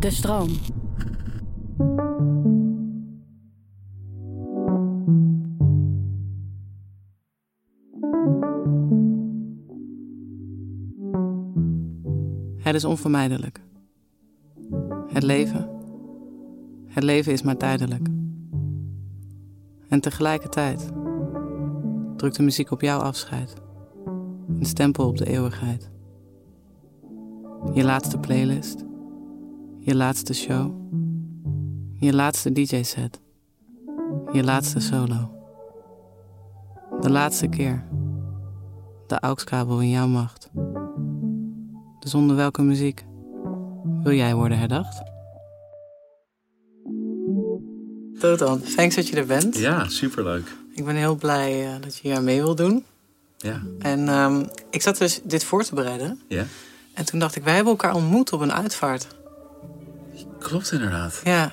De stroom. Het is onvermijdelijk. Het leven. Het leven is maar tijdelijk. En tegelijkertijd drukt de muziek op jouw afscheid. Een stempel op de eeuwigheid. Je laatste playlist. Je laatste show. Je laatste DJ-set. Je laatste solo. De laatste keer. De AUX-kabel in jouw macht. Dus onder welke muziek wil jij worden herdacht? Totan, thanks dat je er bent. Ja, superleuk. Ik ben heel blij eh, dat je hier mee wil doen. Ja. En ehm, ik zat dus dit voor te bereiden. Ja. En toen dacht ik, wij hebben elkaar ontmoet op een uitvaart. Klopt inderdaad. Ja,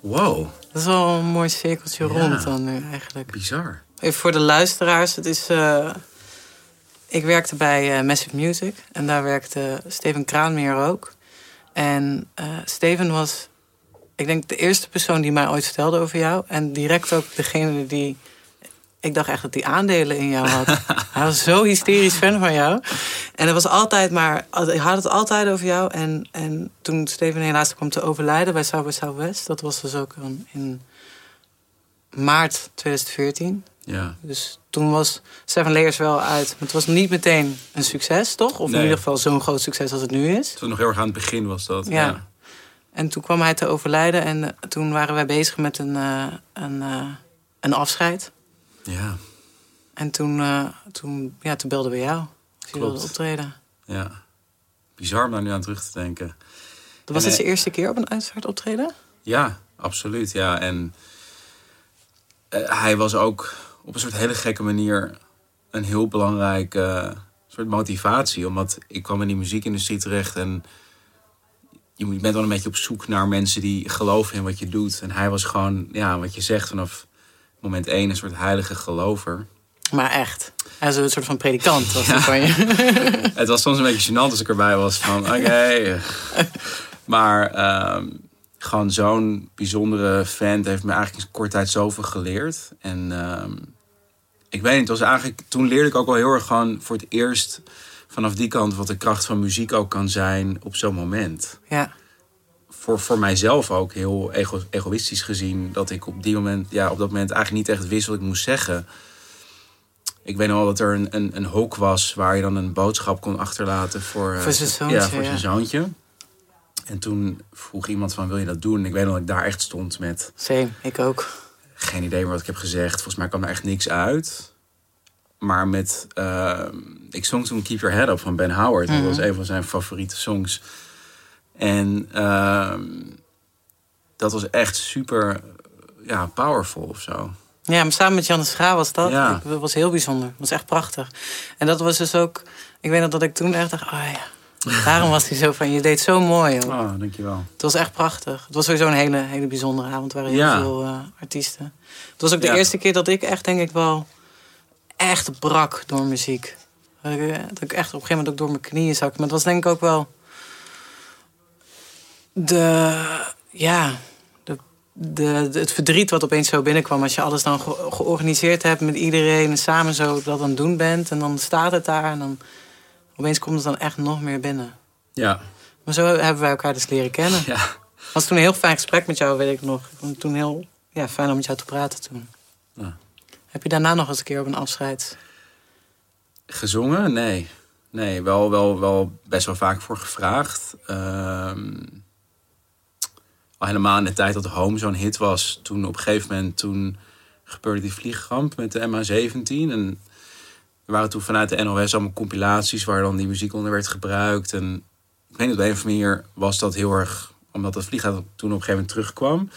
Wow, dat is wel een mooi cirkeltje Ja. rond dan nu eigenlijk. bizar. Even voor de luisteraars. Het is, eh, ik werkte bij eh, Massive Music. En daar werkte Steven Kraanmeer ook. En eh, Steven was, ik denk, de eerste persoon die mij ooit vertelde over jou. En direct ook degene die... Ik dacht echt dat hij aandelen in jou had. hij was zo hysterisch fan van jou. En het was altijd maar... Hij had het altijd over jou. En, en toen Steven helaas kwam te overlijden bij South by Southwest... dat was dus ook een- in maart 2014... Ja. Dus toen was Seven Layers wel uit. Maar het was niet meteen een succes, toch? Of in ieder geval zo'n groot succes als het nu is. Was nog heel erg aan het begin was dat. Ja. En toen kwam hij te overlijden. En eh, toen waren wij bezig met een, eh, een, eh, een afscheid. Ja. En toen, eh, toen, ja, toen belden we jou. Als je wilde optreden. ja. Bizar om daar nu aan terug te denken. Dat was En, het eh, de eerste keer op een uitvaart optreden? Ja, absoluut. Ja. En eh, hij was ook op een soort hele gekke manier een heel belangrijke eh, soort motivatie. Omdat ik kwam in die muziekindustrie terecht en je bent wel een beetje op zoek naar mensen die geloven in wat je doet. En hij was gewoon, ja, wat je zegt, vanaf moment één een soort heilige gelover. Maar echt. Hij is een soort van predikant. Was van je. Het was soms een beetje gênant als ik erbij was van oké. maar ehm, gewoon zo'n bijzondere fan heeft me eigenlijk in korte tijd zoveel geleerd. En ehm, ik weet niet, het was eigenlijk, toen leerde ik ook wel heel erg gewoon voor het eerst vanaf die kant wat de kracht van muziek ook kan zijn op zo'n moment. Ja. Voor, voor mijzelf ook heel ego- egoïstisch gezien. Dat ik op, die moment, ja, op dat moment eigenlijk niet echt wist wat ik moest zeggen. Ik weet nog wel dat er een, een, een hok was waar je dan een boodschap kon achterlaten voor, eh, Voor zijn zoontje, Ja, voor ja. zijn zoontje. En toen vroeg iemand van wil je dat doen? En ik weet nog dat ik daar echt stond met Same, ik ook. geen idee meer wat ik heb gezegd. Volgens mij kwam er echt niks uit. Maar met... eh, ik zong toen Keep Your Head Up van Ben Howard. Dat was een van zijn favoriete songs. En ehm, dat was echt super ja, powerful of zo. Ja, maar samen met Janne Scha was dat. Ja. Dat was heel bijzonder. Dat was echt prachtig. En dat was dus ook... Ik weet nog dat ik toen echt dacht... Oh ja, daarom was hij zo van... Je deed zo mooi. Hoor. Oh, dankjewel. Het was echt prachtig. Het was sowieso een hele, hele bijzondere avond. Er waren heel veel eh, artiesten. Het was ook de Ja. eerste keer dat ik echt, denk ik wel... Echt brak door muziek. Dat ik, eh, dat ik echt op een gegeven moment ook door mijn knieën zakte. Maar het was denk ik ook wel... De... Ja... De, de, het verdriet wat opeens zo binnenkwam. Als je alles dan ge- georganiseerd hebt met iedereen... en samen zo dat aan het doen bent. En dan staat het daar. En dan opeens komt het dan echt nog meer binnen. Ja, Maar zo hebben wij elkaar dus leren kennen. Ja. was toen een heel fijn gesprek met jou, weet ik nog. Ik vond het toen heel ja, fijn om met jou te praten toen. Ja. Heb je daarna nog eens een keer op een afscheid? Gezongen? Nee. Nee, wel, wel, wel best wel vaak voor gevraagd. Ehm, al helemaal in de tijd dat Home zo'n hit was. Toen op een gegeven moment toen gebeurde die vliegramp met de MH17. En waren toen vanuit de NOS allemaal compilaties waar dan die muziek onder werd gebruikt. En ik weet niet, op een of andere was dat heel erg... Omdat dat vliegtuig toen op een gegeven moment terugkwam...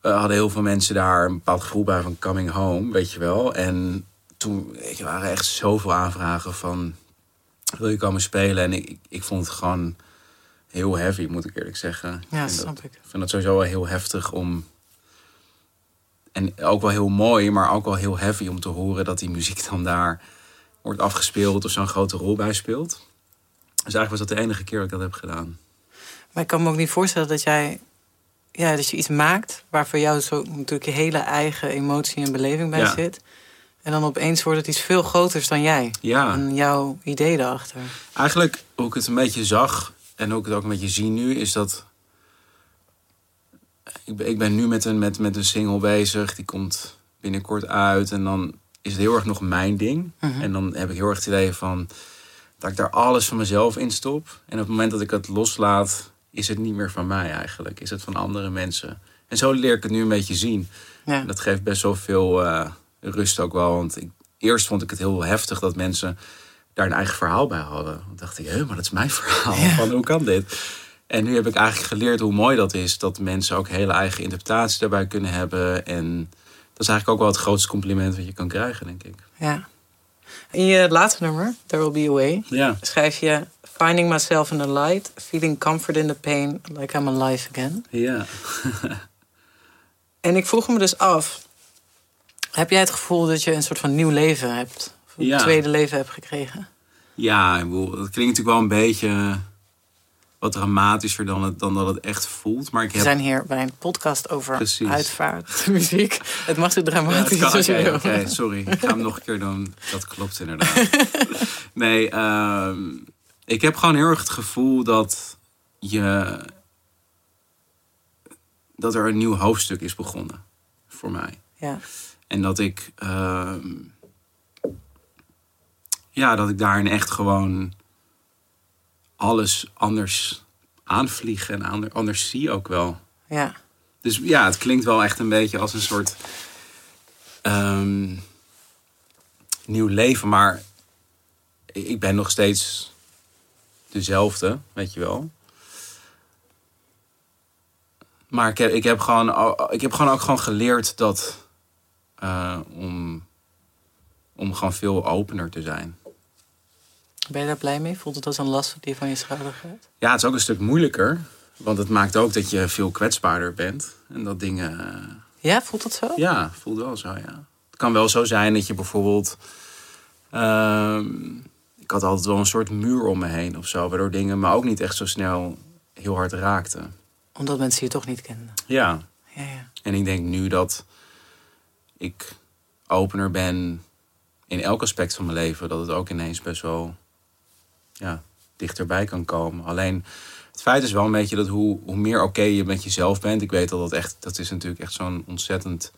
eh, hadden heel veel mensen daar een bepaald gevoel bij van coming home, weet je wel. En toen waren echt zoveel aanvragen van... Wil je komen spelen? En ik, ik vond het gewoon heel heavy, moet ik eerlijk zeggen. Ja, dat- snap ik. ik vind het sowieso wel heel heftig om. En ook wel heel mooi, maar ook wel heel heavy om te horen dat die muziek dan daar wordt afgespeeld of zo'n grote rol bij speelt. Dus eigenlijk was dat de enige keer dat ik dat heb gedaan. Maar ik kan me ook niet voorstellen dat jij... Ja, dat je iets maakt waar voor jou zo natuurlijk je hele eigen emotie en beleving bij Ja. zit. En dan opeens wordt het iets veel groters dan jij. Ja, En jouw idee erachter. eigenlijk hoe ik het een beetje zag en hoe ik het ook een beetje zie nu, is dat. Ik ben, ik ben nu met een, met, met een single bezig, die komt binnenkort uit. En dan is het heel erg nog mijn ding. Mhm. En dan heb ik heel erg het idee van dat ik daar alles van mezelf in stop. En op het moment dat ik het loslaat, is het niet meer van mij eigenlijk. Is het van andere mensen. En zo leer ik het nu een beetje zien. Ja. En dat geeft best wel veel eh, rust ook wel. Want ik, eerst vond ik het heel heftig dat mensen daar een eigen verhaal bij hadden. Dan dacht ik, hé, maar dat is mijn verhaal. Ja. Van, hoe kan dit? En nu heb ik eigenlijk geleerd hoe mooi dat is. Dat mensen ook hele eigen interpretatie daarbij kunnen hebben. En dat is eigenlijk ook wel het grootste compliment wat je kan krijgen, denk ik. ja. In je laatste nummer, There Will Be a Way, Ja, schrijf je... Finding myself in the light, feeling comfort in the pain, like I'm alive again. ja. En ik vroeg me dus af... Heb jij het gevoel dat je een soort van nieuw leven hebt? Een Ja. tweede leven hebt gekregen? Ja, ik bedoel, dat klinkt natuurlijk wel een beetje wat dramatischer dan, het, dan dat het echt voelt. Maar ik We heb... zijn hier bij een podcast over Precies. uitvaartmuziek. Het mag zo dramatisch als oké, sorry. Ik ga hem nog een keer doen. Dat klopt inderdaad. Nee, ehm, ik heb gewoon heel erg het gevoel dat je... Dat er een nieuw hoofdstuk is begonnen. Voor mij. Ja. En dat ik... ehm, ja, dat ik daarin echt gewoon... Alles anders aanvlieg en ander- anders zie ook wel. ja. Dus ja, het klinkt wel echt een beetje als een soort ehm, nieuw leven. Maar ik ben nog steeds dezelfde, weet je wel. Maar ik heb, ik heb, gewoon, ik heb gewoon ook gewoon geleerd dat eh, om, om gewoon veel opener te zijn. Ben je daar blij mee? Voelt het als een last die van je schouder gaat? Ja, het is ook een stuk moeilijker. Want het maakt ook dat je veel kwetsbaarder bent. En dat dingen eh, Ja, voelt dat zo? Ja, voelt wel zo, ja. Het kan wel zo zijn dat je bijvoorbeeld... ehm, ik had altijd wel een soort muur om me heen of zo... waardoor dingen me ook niet echt zo snel heel hard raakten. Omdat mensen je toch niet kenden. Ja, Ja, ja. en ik denk nu dat ik opener ben in elk aspect van mijn leven... dat het ook ineens best wel ja, dichterbij kan komen. Alleen het feit is wel een beetje dat hoe, hoe meer oké je met jezelf bent... ik weet dat dat echt, dat is natuurlijk echt zo'n ontzettend...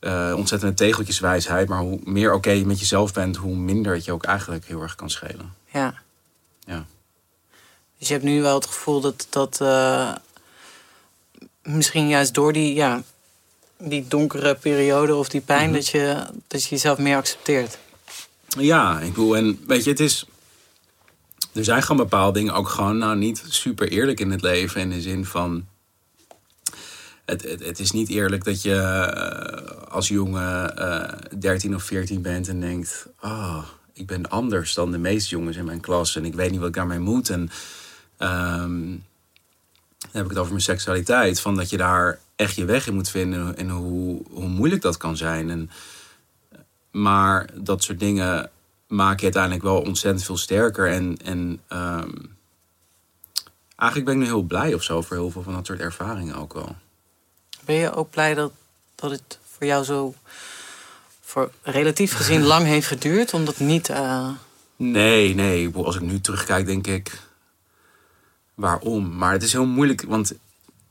eh, ontzettende tegeltjeswijsheid. Maar hoe meer oké je met jezelf bent, hoe minder het je ook eigenlijk heel erg kan schelen. ja. Ja. Dus je hebt nu wel het gevoel dat, dat eh, misschien juist door die, ja, die donkere periode of die pijn... Mhm. dat, je, dat je jezelf meer accepteert. Ja, ik bedoel, en weet je, het is. Er zijn gewoon bepaalde dingen ook gewoon nou niet super eerlijk in het leven. In de zin van. Het, het, is niet eerlijk dat je eh, als jongen eh 13 of 14 bent en denkt: Oh, ik ben anders dan de meeste jongens in mijn klas en ik weet niet wat ik daarmee moet. En ehm, dan heb ik het over mijn seksualiteit. Van dat je daar echt je weg in moet vinden en hoe, hoe moeilijk dat kan zijn. En maar dat soort dingen maak je uiteindelijk wel ontzettend veel sterker. En, en ehm, eigenlijk ben ik nu heel blij of zo voor heel veel van dat soort ervaringen ook wel. Ben je ook blij dat, dat het voor jou zo... voor relatief gezien lang heeft geduurd? Omdat niet... eh, Nee, nee. Als ik nu terugkijk, denk ik. waarom. Maar het is heel moeilijk, want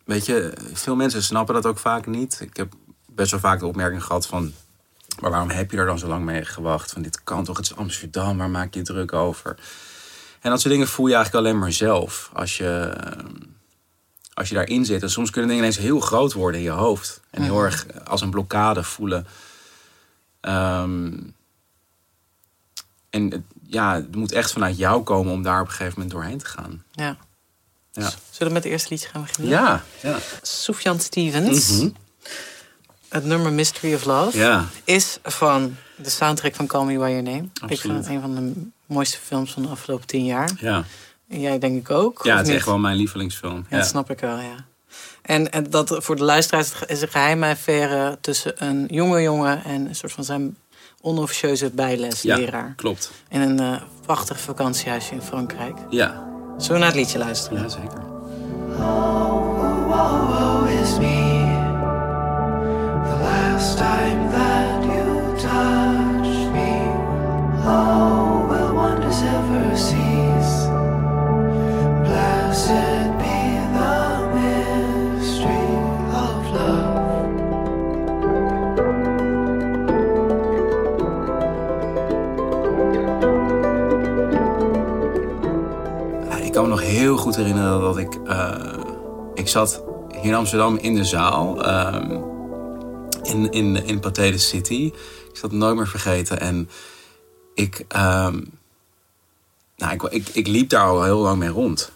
weet je, veel mensen snappen dat ook vaak niet. Ik heb best wel vaak de opmerking gehad van... maar waarom heb je er dan zo lang mee gewacht? Van dit kan toch, het is Amsterdam, waar maak je druk over? En dat soort dingen voel je eigenlijk alleen maar zelf. Als je, als je daarin zit. En soms kunnen dingen ineens heel groot worden in je hoofd. En heel erg als een blokkade voelen. Ehm, en het- ja, het moet echt vanuit jou komen om daar op een gegeven moment doorheen te gaan. Ja. Ja, Zullen we met het eerste liedje gaan beginnen? ja, ja. Sufjan Stevens. Mhm. Het nummer Mystery of Love. ja. is van de soundtrack van Call Me By Your Name. Ik vind het een van de mooiste films van de afgelopen tien jaar. ja. Jij denk ik ook. ja het is niet? echt wel mijn lievelingsfilm. Ja, dat snap ik wel, ja. En, en dat voor de luisteraars is een geheime affaire tussen een jonge jongen en een soort van zijn onofficieuze bijlesleraar. klopt. In een eh, prachtig vakantiehuisje in Frankrijk. Ja, Zullen we naar het liedje luisteren? ja zeker. Heel goed herinneren dat ik... eh, ik zat hier in Amsterdam in de zaal. ehm, in, in, in Pathé de City. Ik zal het nooit meer vergeten. En ik... ehm, nou, ik, ik, ik liep daar al heel lang mee rond.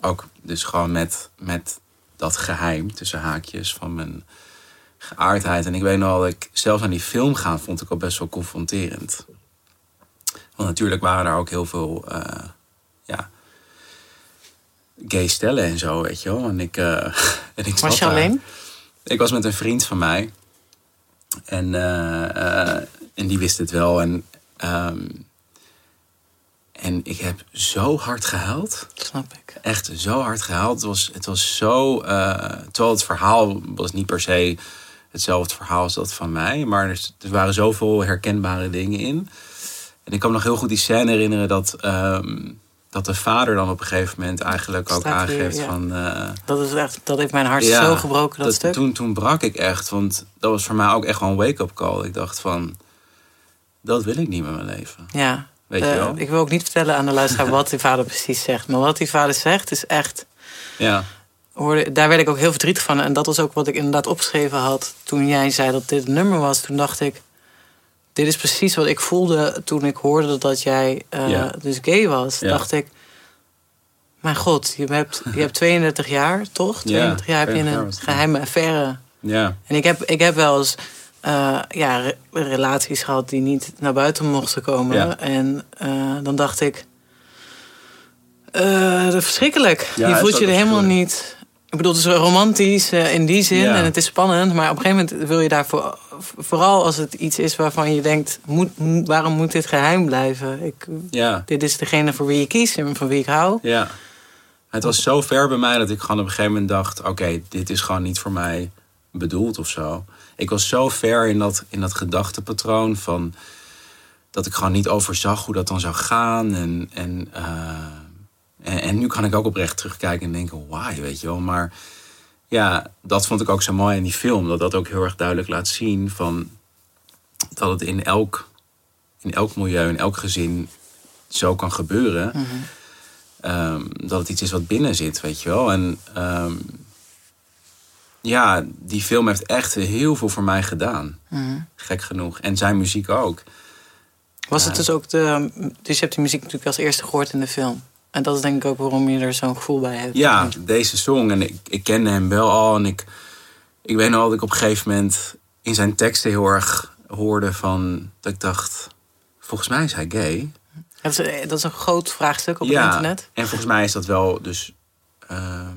Ook dus gewoon met, met dat geheim tussen haakjes van mijn geaardheid. En ik weet nog dat ik zelfs naar die film gaan vond ik al best wel confronterend. Want natuurlijk waren daar ook heel veel... eh, ja, gay stellen en zo, weet je wel. En ik, eh en ik Was je daar. alleen? Ik was met een vriend van mij. En, eh, eh, en die wist het wel. En, ehm, en ik heb zo hard gehuild. Snap ik. Echt zo hard gehuild. Het was, het was zo... eh, terwijl het verhaal was niet per se hetzelfde verhaal als dat van mij. Maar er, er waren zoveel herkenbare dingen in. En ik kan me nog heel goed die scène herinneren dat... ehm, dat de vader dan op een gegeven moment eigenlijk ook Staat hier, aangeeft ja. van... eh, Dat, is echt, dat heeft mijn hart ja, zo gebroken, dat, stuk. Toen, toen brak ik echt, want dat was voor mij ook echt wel een wake-up call. Ik dacht van, dat wil ik niet met mijn leven. Ja. Weet je Eh, wel? ik wil ook niet vertellen aan de luisteraar wat die vader precies zegt. Maar wat die vader zegt is echt... Ja, Hoorde, daar werd ik ook heel verdrietig van. En dat was ook wat ik inderdaad opgeschreven had toen jij zei dat dit een nummer was. Toen dacht ik, dit is precies wat ik voelde toen ik hoorde dat jij eh, Ja. dus gay was. Ja. Dacht ik, mijn god, je hebt, je hebt 32 jaar, toch? 32 jaar heb je 32 jaar een geheime affaire. ja, En ik heb, ik heb wel eens eh, ja, re- relaties gehad die niet naar buiten mochten komen. Ja. En eh, dan dacht ik, verschrikkelijk. Ja, je voelt je er helemaal niet... Ik bedoel, het is romantisch eh, in die zin Ja. en het is spannend. Maar op een gegeven moment wil je daarvoor... Vooral als het iets is waarvan je denkt... Moet, waarom moet dit geheim blijven? Ik, ja, dit is degene voor wie je kiest en van wie ik hou. ja. Het was zo ver bij mij dat ik gewoon op een gegeven moment dacht... oké, dit is gewoon niet voor mij bedoeld of zo. Ik was zo ver in dat, in dat gedachtepatroon van... dat ik gewoon niet overzag hoe dat dan zou gaan. En, en, eh, en, en nu kan ik ook oprecht terugkijken en denken... why, weet je wel. Maar ja, dat vond ik ook zo mooi in die film. Dat dat ook heel erg duidelijk laat zien van... dat het in elk, in elk milieu, in elk gezin zo kan gebeuren. Ehm, dat het iets is wat binnen zit, weet je wel. En ehm, ja, die film heeft echt heel veel voor mij gedaan. Gek genoeg. En zijn muziek ook. Was het dus ook de... Dus je hebt die muziek natuurlijk als eerste gehoord in de film. En dat is denk ik ook waarom je er zo'n gevoel bij hebt. Ja, deze song. En ik, ik kende hem wel al. En ik, ik weet nog dat ik op een gegeven moment in zijn teksten heel erg hoorde van... dat ik dacht, volgens mij is hij gay. Dat is, is een groot vraagstuk op ja, het internet. en volgens mij is dat wel dus... ehm,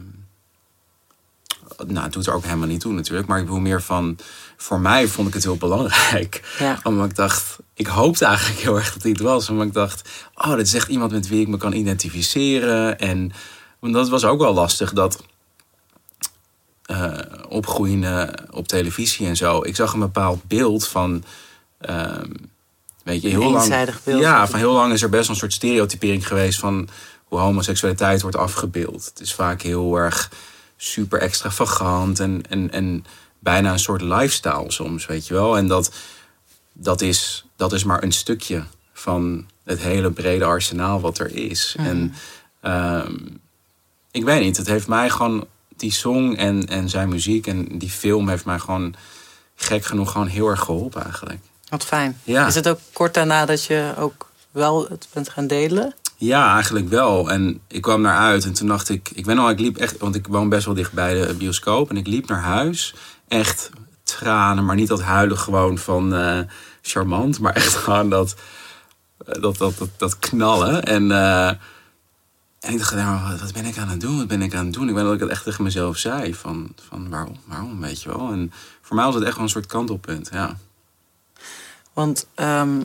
nou, het doet er ook helemaal niet toe natuurlijk. Maar ik bedoel meer van voor mij vond ik het heel belangrijk. Omdat ik dacht, ik hoopte eigenlijk heel erg dat dit het was. Omdat ik dacht, oh, dit is echt iemand met wie ik me kan identificeren. En want dat was ook wel lastig, dat eh, opgroeien opgroeiende op televisie en zo. Ik zag een bepaald beeld van... Ehm, weet je, heel eenzijdig lang, beeld. Ja, van heel lang is er best een soort stereotypering geweest van hoe homoseksualiteit wordt afgebeeld. Het is vaak heel erg super extravagant en, en, en bijna een soort lifestyle soms, weet je wel. En dat, dat, is, dat is maar een stukje van het hele brede arsenaal wat er is. Mhm. En ehm, ik weet niet, het heeft mij gewoon, die song en, en zijn muziek en die film heeft mij gewoon gek genoeg gewoon heel erg geholpen eigenlijk. Wat fijn. Ja. Is het ook kort daarna dat je ook wel het bent gaan delen? Ja, eigenlijk wel. En ik kwam naar uit en toen dacht ik, ik ben al, ik liep echt, want ik woon best wel dicht bij de bioscoop en ik liep naar huis echt tranen, maar niet dat huilen gewoon van eh, charmant, maar echt gewoon eh, dat, dat, dat, dat, knallen. En, eh, en ik dacht, nou, wat ben ik aan het doen? Wat ben ik aan het doen? Ik weet dat ik het echt tegen mezelf zei, van, van waarom, waarom, weet je wel. En voor mij was het echt wel een soort kantelpunt, ja. Want ehm,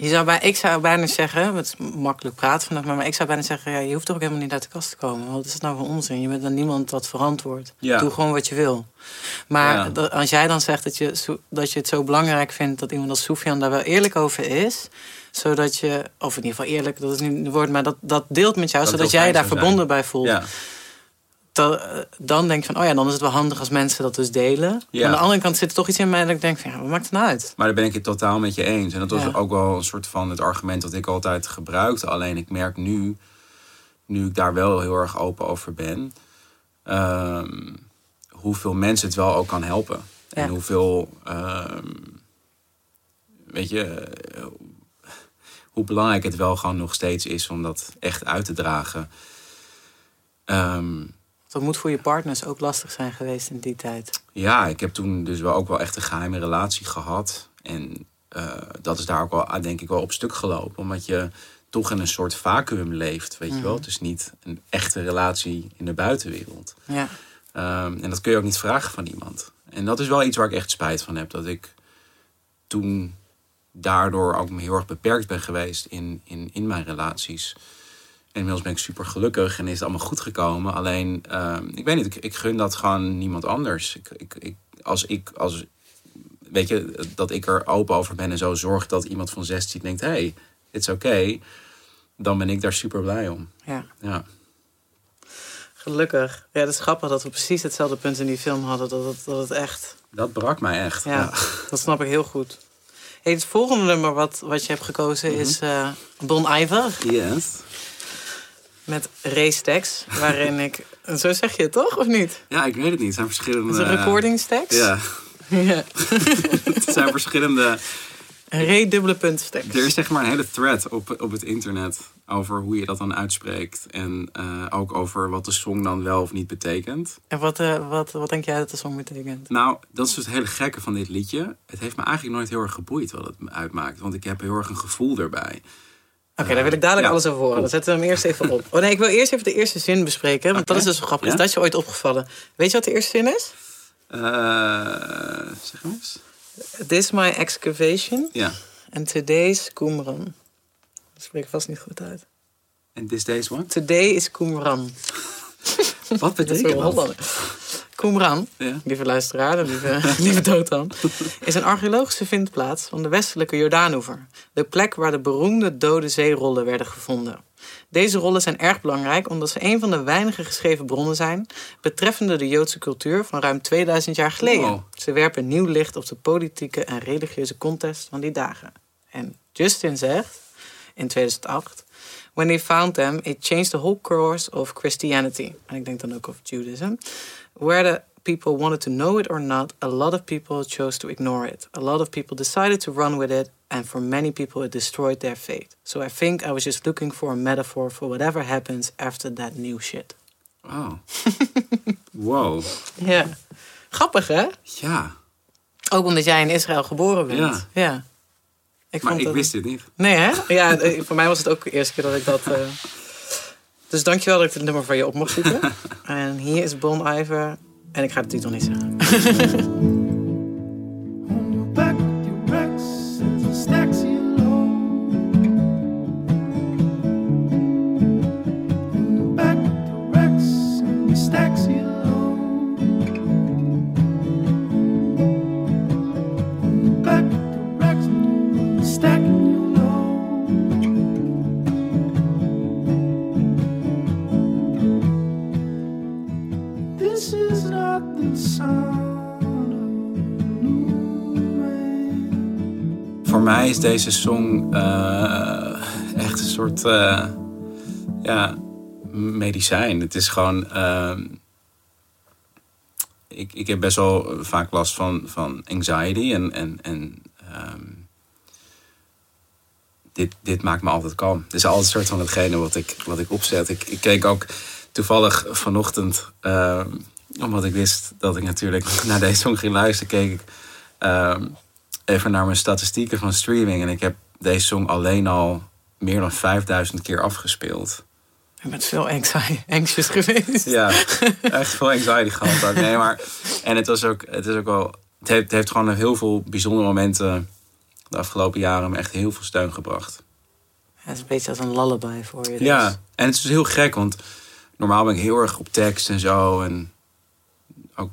je zou bij, ik zou bijna zeggen, het is makkelijk praten vandaag, maar, maar ik zou bijna zeggen, ja, je hoeft toch ook helemaal niet uit de kast te komen. Wat is het nou voor onzin? Je bent dan niemand wat verantwoord. Doe gewoon wat je wil. Maar als jij dan zegt dat je, dat je het zo belangrijk vindt dat iemand als Soefjan daar wel eerlijk over is, zodat je, of in ieder geval eerlijk, dat is niet het woord, maar dat, dat deelt met jou, zodat jij daar verbonden bij voelt dan denk ik van, oh ja, dan is het wel handig als mensen dat dus delen. Aan de andere kant zit er toch iets in mij dat ik denk van, ja, wat maakt het nou uit? Maar daar ben ik het totaal met je eens. En dat was ook wel een soort van het argument dat ik altijd gebruikte. Alleen ik merk nu, nu ik daar wel heel erg open over ben, um, hoeveel mensen het wel ook kan helpen. En hoeveel, ehm, weet je, eh, hoe belangrijk het wel gewoon nog steeds is om dat echt uit te dragen. Ehm, dat moet voor je partners ook lastig zijn geweest in die tijd. Ja, ik heb toen dus wel ook wel echt een geheime relatie gehad. En eh, dat is daar ook wel, ah, denk ik, wel op stuk gelopen. Omdat je toch in een soort vacuüm leeft, weet je wel. Mhm. Het is niet een echte relatie in de buitenwereld. Ja. Ehm, en dat kun je ook niet vragen van iemand. En dat is wel iets waar ik echt spijt van heb. Dat ik toen daardoor ook heel erg beperkt ben geweest in, in, in mijn relaties. Inmiddels ben ik super gelukkig en is het allemaal goed gekomen. Alleen, ehm, ik weet niet, ik, ik, gun dat gewoon niemand anders. Ik, ik, ik, als ik, als, weet je, dat ik er open over ben en zo zorg dat iemand van 16 denkt: hé, hey, it's oké. Okay, dan ben ik daar super blij om. Ja. ja. Gelukkig. Ja, dat is grappig dat we precies hetzelfde punt in die film hadden. Dat het, dat het echt. Dat brak mij echt. Ja, dat snap ik heel goed. Het volgende nummer wat, wat je hebt gekozen mhm. is uh, Bon Iver. Yes met race tags, waarin ik... Zo zeg je het toch, of niet? Ja, ik weet het niet. Het zijn verschillende... De recording tags? Ja. ja. het zijn verschillende... Redubbele puntstekens. Er is zeg maar een hele thread op, op het internet over hoe je dat dan uitspreekt. En eh, ook over wat de song dan wel of niet betekent. En wat, eh, wat, wat denk jij dat de song betekent? Nou, dat is dus het hele gekke van dit liedje. Het heeft me eigenlijk nooit heel erg geboeid wat het uitmaakt. Want ik heb heel erg een gevoel erbij. Oké, okay, daar wil ik dadelijk alles over horen. Dan zetten we hem eerst even op. Oh nee, ik wil eerst even de eerste zin bespreken. Want dat is dus zo grappig. Dat is je ooit opgevallen. Weet je wat de eerste zin is? Eh, zeg maar eens. This is my excavation. Ja. And today's Qumran. Dat spreek ik vast niet goed uit. And this day's what? Today is Qumran. wat betekent dat? Qumran, ja. lieve luisteraar, lieve, lieve Dotan, is een archeologische vindplaats van de westelijke Jordaanoever. De plek waar de beroemde dode zeerollen werden gevonden. Deze rollen zijn erg belangrijk omdat ze een van de weinige geschreven bronnen zijn betreffende de Joodse cultuur van ruim 2000 jaar geleden. Ze werpen nieuw licht op de politieke en religieuze contest van die dagen. En Justin zegt in 2008: When he found them, it changed the whole course of Christianity. En ik denk dan ook of Judaism whether people wanted to know it or not, a lot of people chose to ignore it. A lot of people decided to run with it, and for many people, it destroyed their faith. So I think I was just looking for a metaphor for whatever happens after that new shit. Oh. wow. Ja. Grappig, hè? Ja. Ook omdat jij in Israël geboren bent. Ja. ja. Ik maar ik wist het niet. Nee, hè? Ja, voor mij was het ook de eerste keer dat ik dat... Eh, dus dankjewel dat ik het nummer van je op mocht zoeken. en hier is Bon Iver. En ik ga het natuurlijk niet zeggen. deze song eh, echt een soort eh, ja, medicijn. Het is gewoon. ehm, ik, ik heb best wel vaak last van, van anxiety. En, en, en ehm, dit, dit maakt me altijd kalm. Het is altijd een soort van hetgene wat ik, wat ik opzet. Ik, ik keek ook toevallig vanochtend, ehm, omdat ik wist dat ik natuurlijk naar deze song ging luisteren, keek ik ehm, even naar mijn statistieken van streaming. En ik heb deze song alleen al meer dan 5000 keer afgespeeld. Je bent veel anxi- anxious geweest. Ja, echt veel anxiety gehad. ook. Nee, maar, en het, was ook, het is ook wel. Het heeft, het heeft gewoon heel veel bijzondere momenten de afgelopen jaren me echt heel veel steun gebracht. Ja, het is een beetje als een lullaby voor je. dus. Ja, en het is dus heel gek, want normaal ben ik heel erg op tekst en zo. En ook,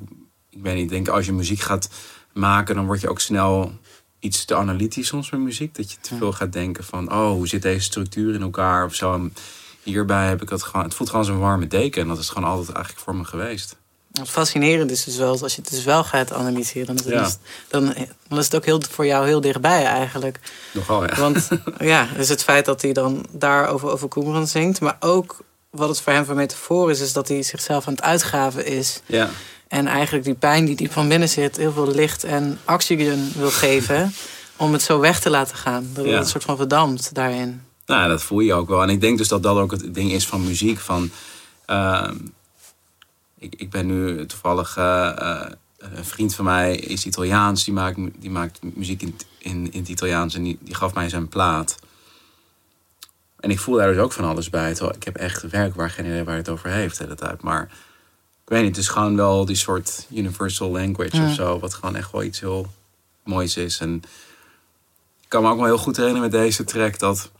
ik weet niet, ik denk als je muziek gaat maken, dan word je ook snel iets te analytisch soms met muziek. Dat je te veel gaat denken van, oh, hoe zit deze structuur in elkaar of zo. En hierbij heb ik het gewoon, het voelt gewoon als een warme deken. En dat is gewoon altijd eigenlijk voor me geweest. Het fascinerende is dus wel, als je het dus wel gaat analyseren, dan Ja. dus- dan, dan is het ook heel, voor jou heel dichtbij eigenlijk. Nogal, ja. Want ja, dus het feit dat hij dan daarover over Koemeran zingt, maar ook wat het voor hem voor metafoor is, is dat hij zichzelf aan het uitgaven is. ja. En eigenlijk die pijn die diep van binnen zit, heel veel licht en oxygen wil geven. om het zo weg te laten gaan. Dat het Ja. een soort van verdampt daarin. Nou, dat voel je ook wel. En ik denk dus dat dat ook het ding is van muziek. Van, ehm, ik, ik ben nu toevallig... eh, eh, een vriend van mij is Italiaans. Die maakt, die maakt muziek in, in, in het Italiaans. En die, die gaf mij zijn plaat. En ik voel daar dus ook van alles bij. Terwijl ik heb echt werk waar geen idee waar het over heeft de hele tijd. Maar ik weet niet, het is gewoon wel die soort universal language Ja. of zo. Wat gewoon echt wel iets heel moois is. En ik kan me ook wel heel goed herinneren met deze track dat...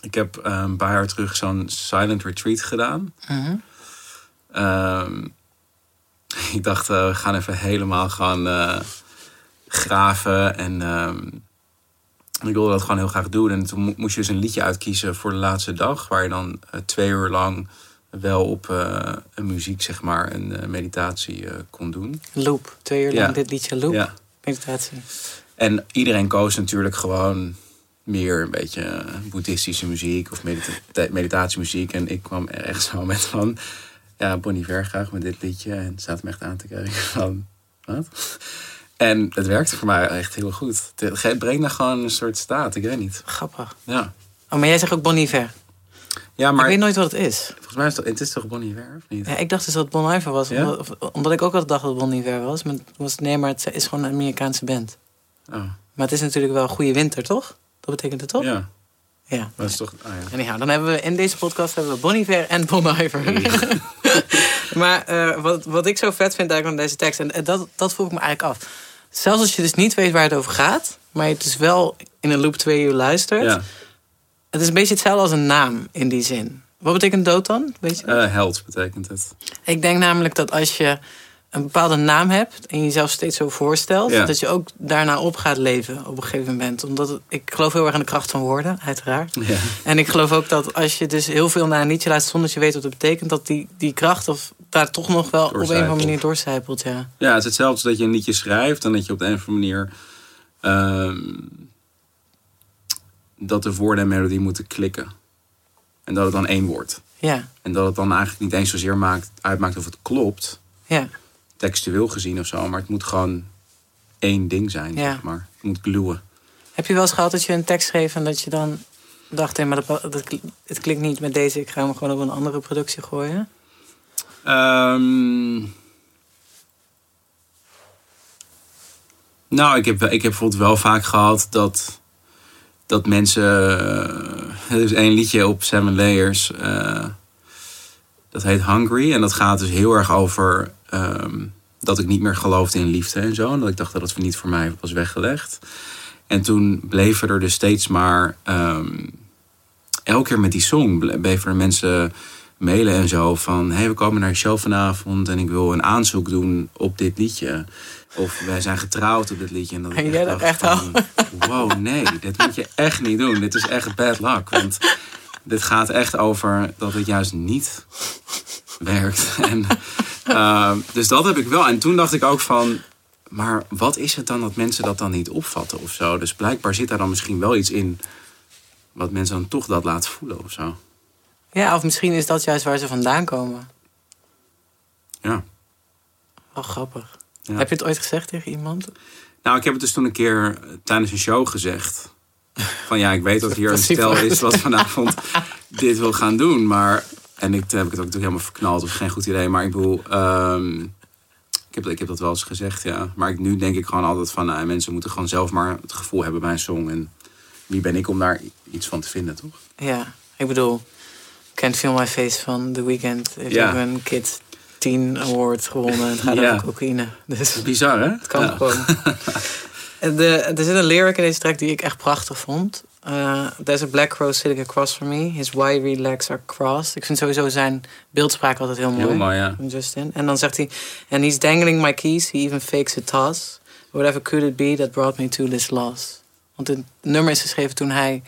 Ik heb eh, een paar jaar terug zo'n silent retreat gedaan. Mhm. Ehm, ik dacht, eh, we gaan even helemaal gaan eh, graven. En ehm, ik wilde dat gewoon heel graag doen. En toen mo- moest je dus een liedje uitkiezen voor de laatste dag. Waar je dan twee uur lang wel op eh, een muziek, zeg maar, een eh, meditatie eh, kon doen. Loop, twee uur lang Ja. dit liedje loop. Ja. Meditatie. En iedereen koos natuurlijk gewoon meer een beetje boeddhistische muziek of medita meditatiemuziek. En ik kwam echt zo met van, ja, Bonnie Ver graag met dit liedje. En staat me echt aan te kijken van, wat? En het werkte voor mij echt heel goed. Het het brengt me gewoon een soort staat, ik weet niet. Grappig. Ja, Oh, maar jij zegt ook Bon Iver. Ja Ik weet nooit wat het is. volgens mij is het, het is toch Bonnie Ver, of niet? Ja, ik dacht dus dat het Bon Iver was. Ja? Omdat, omdat ik ook altijd dacht dat het Bon Iver was. Maar, was nee, maar het is gewoon een Amerikaanse band. Oh, Maar het is natuurlijk wel Goede Winter, toch? Dat betekent het toch? ja, ja. dat is toch, ah ja. Anyhow, dan hebben we in deze podcast hebben we Bon Iver en Bon Iver. maar eh, wat, wat ik zo vet vind eigenlijk aan deze tekst, en eh, dat, dat vroeg ik me eigenlijk af. Zelfs als je dus niet weet waar het over gaat, maar je het dus wel in een loop twee uur luistert. Het is een beetje hetzelfde als een naam in die zin. Wat betekent dood dan? Weet je? Eh, held betekent het. Ik denk namelijk dat als je een bepaalde naam hebt en jezelf steeds zo voorstelt, Ja. dat je ook daarna op gaat leven op een gegeven moment. Omdat het- ik geloof heel erg aan de kracht van woorden, uiteraard. Ja. En ik geloof ook dat als je dus heel veel naar een liedje luistert zonder dat je weet wat het betekent, dat die, die kracht of daar toch nog wel op een of andere manier doorcijpelt. Ja. Ja, het is hetzelfde als dat je een liedje schrijft en dat je op de een of andere manier. ehm, dat de woorden en melodie moeten klikken. En dat het dan één wordt. Ja, En dat het dan eigenlijk niet eens zozeer maakt, uitmaakt of het klopt, ja. textueel gezien of zo, maar het moet gewoon één ding zijn, Ja. zeg maar. Het moet gluwen. Heb je wel eens gehad dat je een tekst schreef en dat je dan dacht, hé, maar dat, dat, het klinkt niet met deze, ik ga hem gewoon op een andere productie gooien? Ehm, nou, ik heb, ik heb bijvoorbeeld wel vaak gehad dat, dat mensen. eh, Er is één liedje op Seven Layers. eh, dat heet Hungry. En dat gaat dus heel erg over ehm, dat ik niet meer geloofde in liefde en zo. En dat ik dacht dat het niet voor mij was weggelegd. En toen bleven er dus steeds maar. ehm, elke keer met die song ble- bleven er mensen mailen en zo van... hé, hey, we komen naar je show vanavond en ik wil een aanzoek doen op dit liedje. Of wij zijn getrouwd op dit liedje. En dat ik En jij dacht echt, van, wow, nee, dit moet je echt niet doen. Dit is echt bad luck. Want dit gaat echt over dat het juist niet werkt. En, eh, dus dat heb ik wel. En toen dacht ik ook van... maar wat is het dan dat mensen dat dan niet opvatten of zo? Dus blijkbaar zit daar dan misschien wel iets in wat mensen dan toch dat laat voelen of zo. Ja, of misschien is dat juist waar ze vandaan komen. Ja. Wel grappig. Ja. Heb je het ooit gezegd tegen iemand? Nou, ik heb het dus toen een keer eh, tijdens een show gezegd. Van ja, ik weet dat hier een stel is wat vanavond dit wil gaan doen. Maar, en ik, toen heb ik het ook natuurlijk helemaal verknald. Dat is geen goed idee. Maar ik bedoel, ehm, ik, heb, ik heb dat wel eens gezegd, ja. Maar ik, nu denk ik gewoon altijd van, nou, mensen moeten gewoon zelf maar het gevoel hebben bij een song. En wie ben ik om daar iets van te vinden, toch? Ja, ik bedoel, Can't Feel My Face van The Weeknd. Heeft Ja. een Teen Award gewonnen. Het gaat Ja. over cocaïne. Dus Bizar, hè? het kan Ja. gewoon. De, er zit een lyric in deze track die ik echt prachtig vond. Uh, There's a black crow sitting across from me. His wiry legs are crossed. Ik vind sowieso zijn beeldspraak altijd heel mooi. Heel mooi, ja. Van Justin. En dan zegt hij... And he's dangling my keys. He even fakes a toss. Whatever could it be that brought me to this loss. Want het nummer is geschreven toen hij...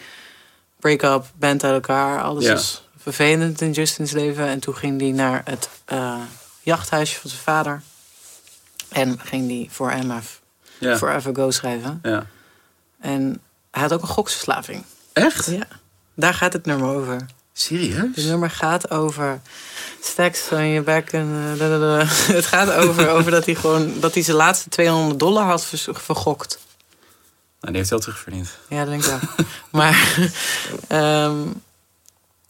Break-up, band uit elkaar. Alles Ja. was vervelend in Justin's leven. En toen ging hij naar het eh, jachthuisje van zijn vader. En ging hij voor Emma Ja. Forever Go schrijven. ja. En hij had ook een goksverslaving. Echt? Ja. Daar gaat het nummer over. Het Serieus? nummer gaat over stacks on je bek en eh. Het gaat over, over dat hij gewoon dat hij zijn laatste 200 dollar had vergokt. Nou, die heeft wel terugverdiend. Ja, dat denk ik wel. maar ehm,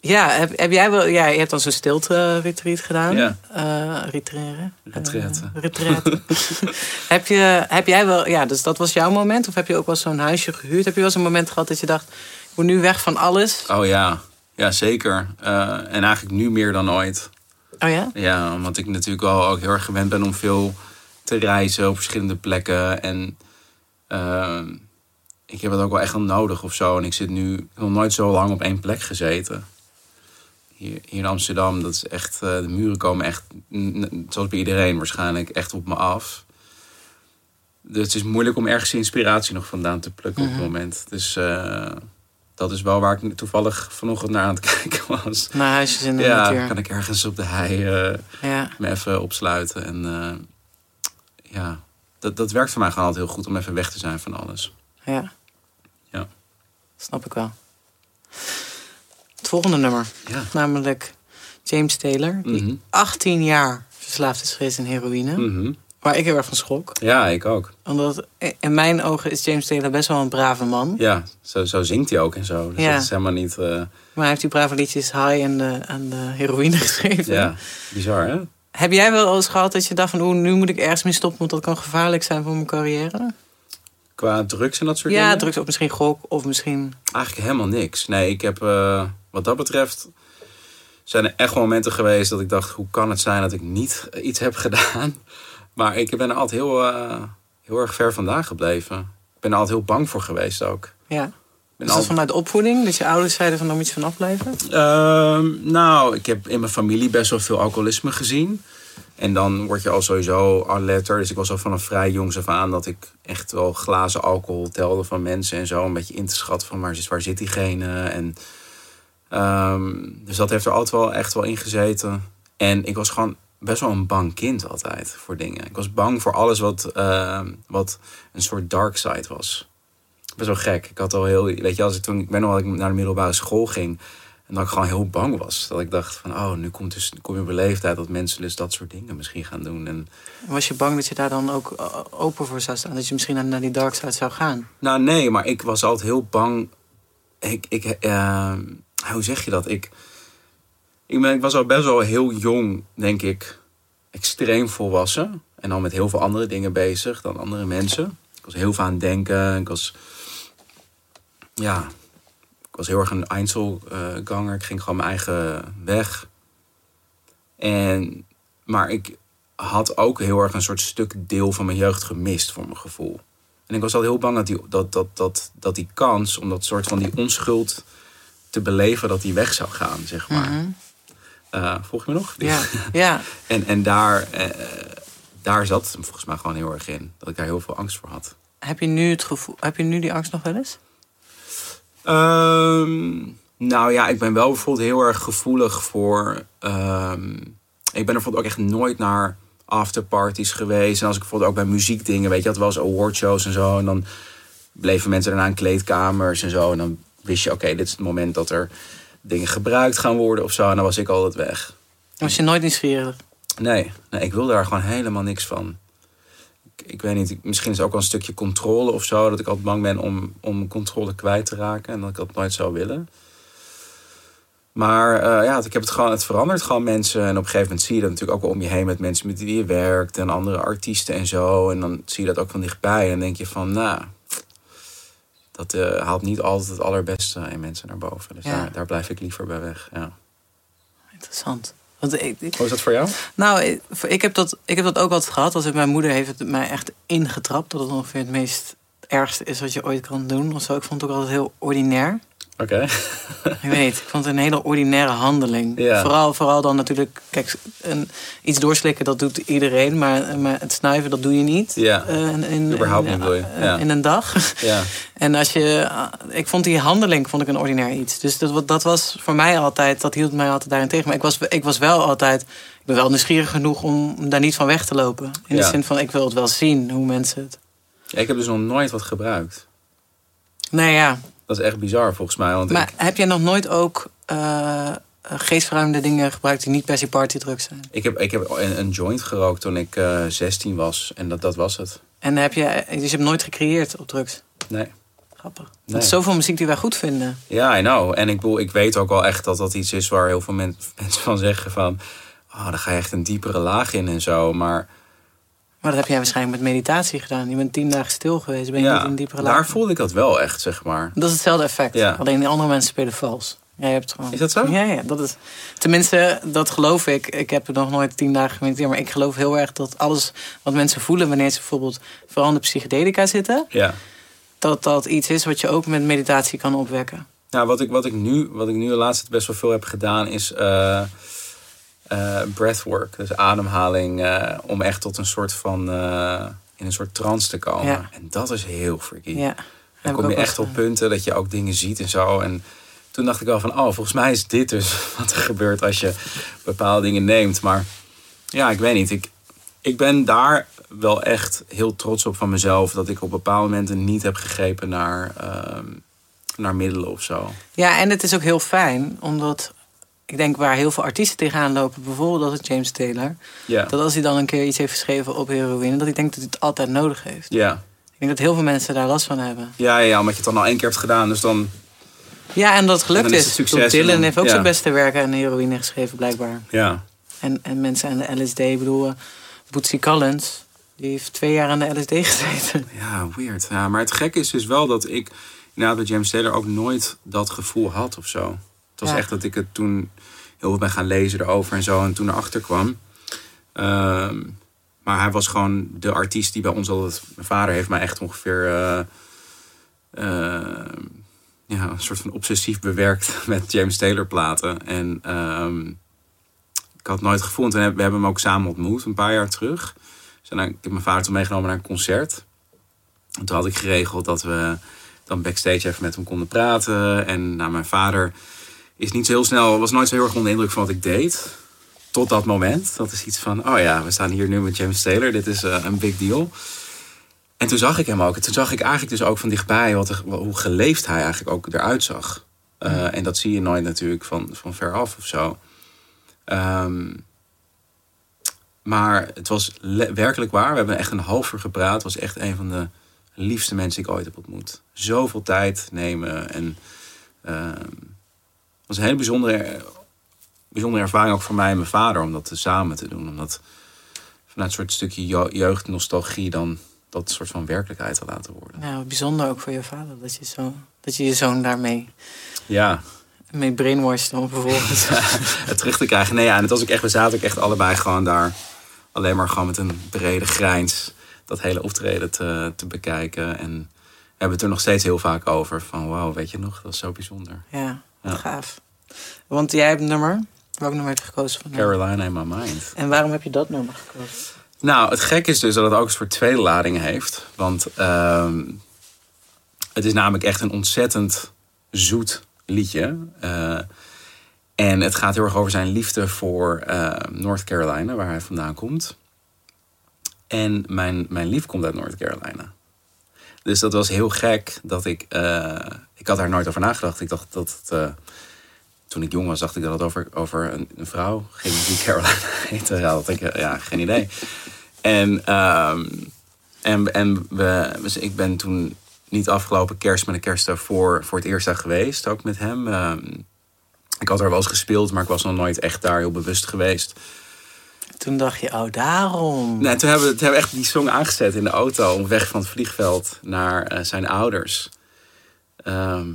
ja, heb, heb jij wel? Ja, je hebt dan zo'n stilte retreat gedaan. Ja. Eh, retraire. Retraite. Eh, retraite. heb je, heb jij wel? Ja, dus dat was jouw moment. Of heb je ook wel zo'n huisje gehuurd? Heb je wel zo'n moment gehad dat je dacht, ik moet nu weg van alles? Oh ja, ja zeker. Eh, en eigenlijk nu meer dan ooit. Oh ja? Ja, omdat ik natuurlijk wel ook heel erg gewend ben om veel te reizen op verschillende plekken. En eh, ik heb het ook wel echt wel nodig of zo. En ik zit nu nog nooit zo lang op één plek gezeten. Hier, hier in Amsterdam, dat is echt, eh, de muren komen echt, zoals bij iedereen waarschijnlijk, echt op me af. Dus het is moeilijk om ergens inspiratie nog vandaan te plukken op het moment. Dus eh, dat is wel waar ik toevallig vanochtend naar aan het kijken was. Naar huisjes in de Ja, natuur. kan ik ergens op de hei eh, Ja. me even opsluiten. En ja, dat, dat werkt voor mij gewoon altijd heel goed om even weg te zijn van alles. Ja. Ja. Snap ik wel. Het volgende nummer. Ja. Namelijk James Taylor. Die Mhm. 18 jaar verslaafd is geweest aan heroïne. Mhm. Waar ik heel erg van schrok. Ja, ik ook. Omdat in mijn ogen is James Taylor best wel een brave man. Ja, zo, zo zingt hij ook en zo. Dus Ja. dat is helemaal niet... eh, Maar hij heeft die brave liedjes high en de, aan de heroïne geschreven. ja, bizar hè? Heb jij wel eens gehad dat je dacht van... Oeh, nu moet ik ergens mee stoppen, want dat kan gevaarlijk zijn voor mijn carrière? Qua drugs en dat soort Ja, dingen? drugs of misschien gok of misschien... Eigenlijk helemaal niks. Nee, ik heb eh, wat dat betreft... zijn er echt momenten geweest dat ik dacht... hoe kan het zijn dat ik niet iets heb gedaan? Maar ik ben er altijd heel, eh, heel erg ver vandaan gebleven. Ik ben er altijd heel bang voor geweest ook. Ja. Ben Is dat vanuit opvoeding? Dat je ouders zeiden van, daar moet je van afblijven? Ehm, nou, ik heb in mijn familie best wel veel alcoholisme gezien. En dan word je al sowieso alerter. Dus ik was al vanaf vrij jongs af aan dat ik echt wel glazen alcohol telde van mensen en zo. Een beetje in te schatten van waar, waar zit diegene. En, ehm, dus dat heeft er altijd wel echt wel in gezeten. En ik was gewoon best wel een bang kind altijd voor dingen. Ik was bang voor alles wat, ehm, wat een soort dark side was. Best wel gek. Ik had al heel, weet je, als ik toen, ik ben nog dat ik naar de middelbare school ging. En dat ik gewoon heel bang was. Dat ik dacht van, oh, nu komt dus, kom je op een leeftijd dat mensen dus dat soort dingen misschien gaan doen. En, Was je bang dat je daar dan ook eh, open voor zou staan? Dat je misschien naar- die dark side zou gaan? nou, nee, maar ik was altijd heel bang. Ik, ik, eh, hoe zeg je dat? Ik, ik, ben, ik was al best wel heel jong, denk ik, extreem volwassen. En dan met heel veel andere dingen bezig dan andere mensen. Ik was heel veel aan het denken. Ik was, ja, ik was heel erg een Einzelganger. Ik ging gewoon mijn eigen weg. En, maar ik had ook heel erg een soort stuk deel van mijn jeugd gemist, voor mijn gevoel. En ik was altijd heel bang dat die, dat, dat, dat, dat die kans om dat soort van die onschuld te beleven, dat die weg zou gaan, zeg maar. Eh, volg je me nog? Mhm. Ja, ja. En, en daar, eh, daar zat het hem volgens mij gewoon heel erg in. Dat ik daar heel veel angst voor had. Heb je nu het gevoel, heb je nu die angst nog wel eens? Ehm, nou ja, ik ben wel bijvoorbeeld heel erg gevoelig voor. ehm, ik ben er bijvoorbeeld ook echt nooit naar afterparties geweest. En als ik bijvoorbeeld ook bij muziekdingen, weet je, wel eens awardshows en zo. En dan bleven mensen daarna in kleedkamers en zo. En dan wist je, oké, dit is het moment dat er dingen gebruikt gaan worden of zo. En dan was ik altijd weg. Was je nooit nieuwsgierig? Nee, nee ik wilde daar gewoon helemaal niks van. Ik, weet niet, misschien is het ook wel een stukje controle of zo. Dat ik altijd bang ben om, om controle kwijt te raken. En dat ik dat nooit zou willen. Maar eh, ja, ik heb het gewoon, het verandert gewoon mensen. En op een gegeven moment zie je dat natuurlijk ook wel om je heen met mensen met wie je werkt. En andere artiesten en zo. En dan zie je dat ook van dichtbij. En dan denk je van, nou, dat eh, haalt niet altijd het allerbeste in mensen naar boven. Dus Ja. daar, daar blijf ik liever bij weg. Ja. Interessant. Want ik, ik- Hoe is dat voor jou? nou, ik, ik, heb dat, ik heb dat ook altijd gehad. Als mijn moeder heeft het mij echt ingetrapt. Dat het ongeveer het meest ergste is wat je ooit kan doen. Of zo. Ik vond het ook altijd heel ordinair. Oké. Ik weet niet, ik vond het een hele ordinaire handeling. Ja. Vooral, vooral dan natuurlijk, kijk, een, iets doorslikken, dat doet iedereen. Maar, maar het snuiven, dat doe je niet. Ja. Eh, in, in, Überhaupt niet, bedoel je? eh, Ja. In een dag. Ja. En als je, eh, ik vond die handeling vond ik een ordinair iets. Dus dat, dat was voor mij altijd, dat hield mij altijd daarin tegen. Maar ik was, ik was wel altijd, ik ben wel nieuwsgierig genoeg om daar niet van weg te lopen. In Ja. de zin van, ik wil het wel zien, hoe mensen het... Ja, Ik heb dus nog nooit wat gebruikt. Nou ja, Dat is echt bizar volgens mij. Want maar ik, heb jij nog nooit ook eh geestverruimende dingen gebruikt die niet per se partydrugs zijn? ik heb, ik heb een, een joint gerookt toen ik eh 16 was. En dat, dat was het. En heb je, dus je hebt nooit gecreëerd op drugs? Nee. Grappig. Nee. Dat is zoveel muziek die wij goed vinden. Ja, I know. En ik, bedoel, ik weet ook wel echt dat dat iets is waar heel veel men- mensen van zeggen van... Oh, dan ga je echt een diepere laag in en zo. Maar Maar dat heb jij waarschijnlijk met meditatie gedaan. Je bent tien dagen stil geweest. Ben je niet in ja, diepere laag? daar voelde ik dat wel echt, zeg maar. Dat is hetzelfde effect. Ja. Alleen die andere mensen spelen vals. Jij hebt gewoon... Is dat zo? Ja, ja, dat is... Tenminste, dat geloof ik. Ik heb er nog nooit tien dagen gemediteerd. Maar ik geloof heel erg dat alles wat mensen voelen... wanneer ze bijvoorbeeld vooral in de psychedelica zitten... Ja. dat dat iets is wat je ook met meditatie kan opwekken. Nou, wat ik, wat ik, nu, wat ik nu de laatste tijd best wel veel heb gedaan is eh, eh, breathwork. Dus ademhaling eh, om echt tot een soort van, eh, in een soort trance te komen. Ja. En dat is heel freaky. Ja. Dan kom je echt op punten dat je ook dingen ziet en zo. En toen dacht ik wel van, oh, volgens mij is dit dus wat er gebeurt als je bepaalde dingen neemt. Maar ja, ik weet niet. Ik, ik ben daar wel echt heel trots op van mezelf. Dat ik op bepaalde momenten niet heb gegrepen naar, ehm, naar middelen of zo. Ja, en het is ook heel fijn, omdat ik denk waar heel veel artiesten tegenaan lopen, bijvoorbeeld als het James Taylor, Ja. dat als hij dan een keer iets heeft geschreven op heroïne, dat ik denk dat hij het altijd nodig heeft. Ja. Ik denk dat heel veel mensen daar last van hebben. Ja, ja, omdat je het dan al één keer hebt gedaan. Dus dan, Ja, en dat het gelukt En is het succes en Dylan dan- heeft ook zijn beste werken aan heroïne geschreven, blijkbaar. ja. En, en mensen aan de LSD, ik bedoel, eh, Bootsy Collins, die heeft twee jaar aan de LSD gezeten. Ja, weird. Ja, maar het gekke is dus wel dat ik inderdaad bij James Taylor ook nooit dat gevoel had of zo. Was Ja. echt dat ik het toen heel veel ben gaan lezen erover en zo. En toen erachter kwam. Ehm, maar hij was gewoon de artiest die bij ons altijd... Mijn vader heeft mij echt ongeveer... eh, eh, ja, een soort van obsessief bewerkt met James Taylor platen. En ehm, ik had nooit gevoeld. En we hebben hem ook samen ontmoet een paar jaar terug. Dus dan- ik heb mijn vader toen meegenomen naar een concert. En toen had ik geregeld dat we dan backstage even met hem konden praten. En nou, mijn vader is niet zo heel snel, was nooit zo heel erg onder de indruk van wat ik deed. Tot dat moment. Dat is iets van, oh ja, we staan hier nu met James Taylor. Dit is eh, een big deal. En toen zag ik hem ook. En toen zag ik eigenlijk dus ook van dichtbij wat er, hoe geleefd hij eigenlijk ook eruit zag. Eh, En dat zie je nooit natuurlijk van, van ver af of zo. Ehm, maar het was werkelijk waar. We hebben echt een half uur gepraat. Het was echt een van de liefste mensen die ik ooit heb ontmoet. Zoveel tijd nemen. En ehm, was een hele bijzondere, bijzondere ervaring ook voor mij en mijn vader om dat samen te doen. Om dat vanuit een soort stukje je- jeugdnostalgie dan dat soort van werkelijkheid te laten worden. Nou, bijzonder ook voor je vader, dat je, zo, dat je je zoon daarmee Ja, mee brainwashed dan vervolgens. het terug te krijgen. Nee, ja, en het was ook echt, we zaten ook echt allebei gewoon daar. Alleen maar gewoon met een brede grijns dat hele optreden te, te bekijken. En we hebben het er nog steeds heel vaak over. Van wauw, weet je nog, dat is zo bijzonder. ja, wat gaaf. Want jij hebt een nummer. Welk nummer heb je gekozen van? Carolina in my mind. En waarom heb je dat nummer gekozen? Nou, het gek is dus dat het ook een soort tweede lading heeft. Want ehm, het is namelijk echt een ontzettend zoet liedje. Eh, en het gaat heel erg over zijn liefde voor eh, North Carolina, waar hij vandaan komt. En mijn, mijn lief komt uit North Carolina. Dus dat was heel gek dat ik... eh, ik had daar nooit over nagedacht. Ik dacht dat eh, toen ik jong was, dacht ik dat het over, over een, een vrouw ging die Carolina heette. Ja, dat ik, eh, ja, geen idee. En, ehm, en, en we, dus ik ben toen niet afgelopen kerst, maar de kerst daarvoor voor het eerst daar geweest. Ook met hem. Ehm, ik had er wel eens gespeeld, maar ik was nog nooit echt daar heel bewust geweest. Toen dacht je, oh, daarom. Nee, toen hebben, we, toen hebben we echt die song aangezet in de auto... op weg van het vliegveld naar eh, zijn ouders. Ehm,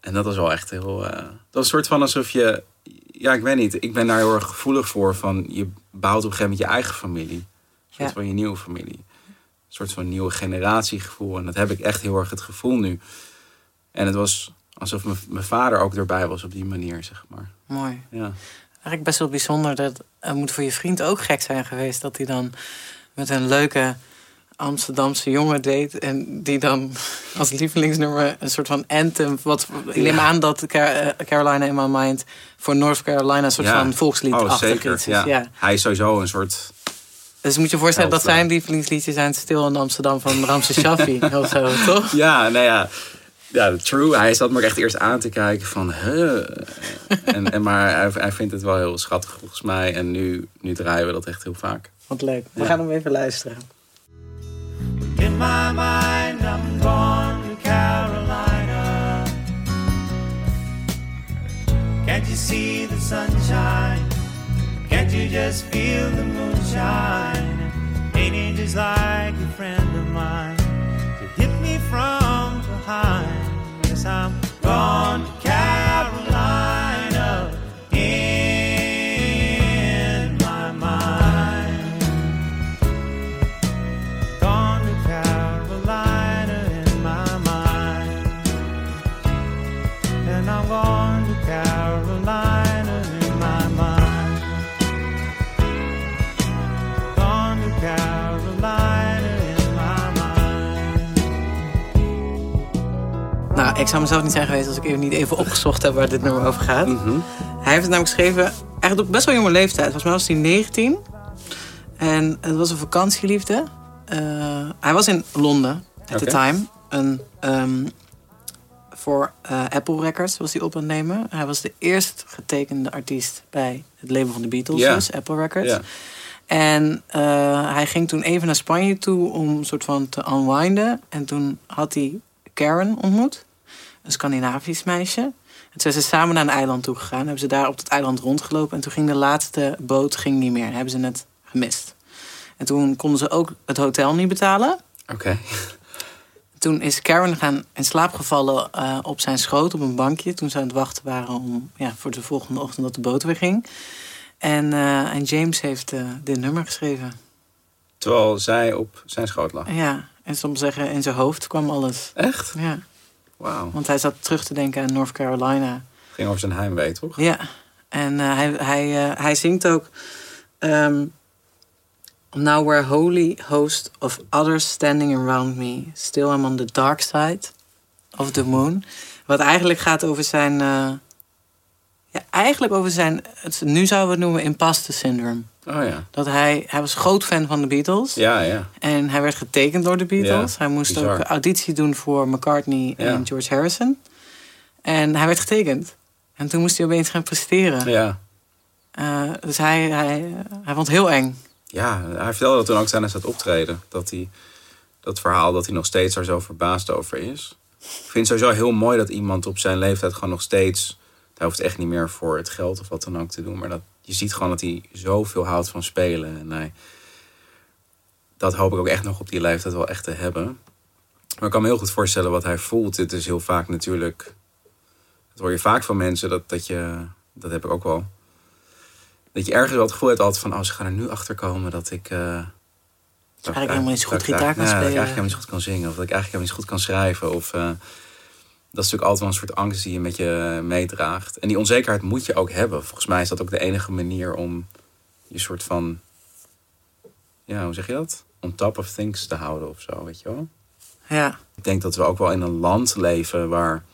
en dat was wel echt heel... eh, dat was een soort van alsof je... Ja, ik weet niet. Ik ben daar heel erg gevoelig voor. Van, je bouwt op een gegeven moment je eigen familie. Een soort Ja. van je nieuwe familie. Een soort van nieuwe generatiegevoel. En dat heb ik echt heel erg het gevoel nu. En het was alsof mijn vader ook erbij was op die manier, zeg maar. Mooi. Ja. Eigenlijk best wel bijzonder. Dat het moet voor je vriend ook gek zijn geweest dat hij dan met een leuke Amsterdamse jongen deed. En die dan als lievelingsnummer een soort van anthem. Wat, ik neem aan dat eh, Carolina in My Mind voor North Carolina een soort Ja. van volkslied Oh, zeker. is. Ja. Ja. Hij is sowieso een soort... Dus moet je voorstellen dat zijn lievelingsliedjes zijn Stil in Amsterdam van Ramses Shaffi of zo, toch? Ja, nou ja. Ja, true. Hij zat me echt eerst aan te kijken van... Huh? En, en, maar hij, hij vindt het wel heel schattig volgens mij. En nu, nu draaien we dat echt heel vaak. Wat leuk. We Ja. gaan hem even luisteren. In my mind, I'm gone to Carolina. Can't you see the sunshine? Can't you just feel the moonshine? Ain't it just like a friend of mine from behind? Yes, I'm gone zou mezelf niet zijn geweest als ik even niet even opgezocht heb waar dit nummer over gaat. Hij heeft het namelijk geschreven, eigenlijk op best wel jonge leeftijd. Volgens mij was hij 19. En het was een vakantieliefde. Eh, hij was in Londen at the time. Een, ehm, voor eh, Apple Records was hij op aan het nemen. Hij was de eerst getekende artiest bij het label van de Beatles, dus Apple Records. En eh, hij ging toen even naar Spanje toe om een soort van te unwinden. En toen had hij Karen ontmoet, een Scandinavisch meisje. En toen zijn ze samen naar een eiland toe gegaan. Hebben ze daar op het eiland rondgelopen. En toen ging de laatste boot ging niet meer. Hebben ze het gemist. En toen konden ze ook het hotel niet betalen. Oké. Toen is Karen gaan in slaap gevallen eh, op zijn schoot op een bankje. Toen ze aan het wachten waren om, ja, voor de volgende ochtend dat de boot weer ging. En, eh, en James heeft eh, dit nummer geschreven. Terwijl zij op zijn schoot lag. Ja, en soms zeggen in zijn hoofd kwam alles. Echt? Ja, Wauw. want hij zat terug te denken aan North Carolina. Ging over zijn heimwee, toch? Ja, en eh, hij, hij, eh, hij zingt ook... ehm, Now we're holy host of others standing around me. Still I'm on the dark side of the moon. Wat eigenlijk gaat over zijn... ja, eigenlijk over zijn... Het, nu zouden we het noemen imposter syndrome. Oh ja. Dat hij, hij was groot fan van de Beatles. Ja, ja. En hij werd getekend door de Beatles. Ja, hij moest bizar. ook auditie doen voor McCartney Ja. en George Harrison. En hij werd getekend. En toen moest hij opeens gaan presteren. Ja. Eh, dus hij, hij, hij vond het heel eng. Ja, hij vertelde dat toen ook tijdens het optreden. Dat hij dat verhaal dat hij nog steeds er zo verbaasd over is. Ik vind het sowieso heel mooi dat iemand op zijn leeftijd gewoon nog steeds... Hij hoeft echt niet meer voor het geld of wat dan ook te doen. Maar dat, je ziet gewoon dat hij zoveel houdt van spelen. En hij, dat hoop ik ook echt nog op die leeftijd wel echt te hebben. Maar ik kan me heel goed voorstellen wat hij voelt. Dit is heel vaak natuurlijk... Dat hoor je vaak van mensen. Dat, dat je... Dat heb ik ook wel dat je ergens wel het gevoel hebt altijd van... oh, ze gaan er nu achter komen dat ik... dat ik helemaal niet zo goed gitaar kan ja, Dat ik spelen. eigenlijk helemaal niet zo goed kan zingen. Of dat ik eigenlijk helemaal niet zo goed kan schrijven. Of, eh, dat is natuurlijk altijd wel een soort angst die je met je meedraagt. En die onzekerheid moet je ook hebben. Volgens mij is dat ook de enige manier om je soort van... Ja, hoe zeg je dat? On top of things te houden of zo, weet je wel? Ja, Ik denk dat we ook wel in een land leven waar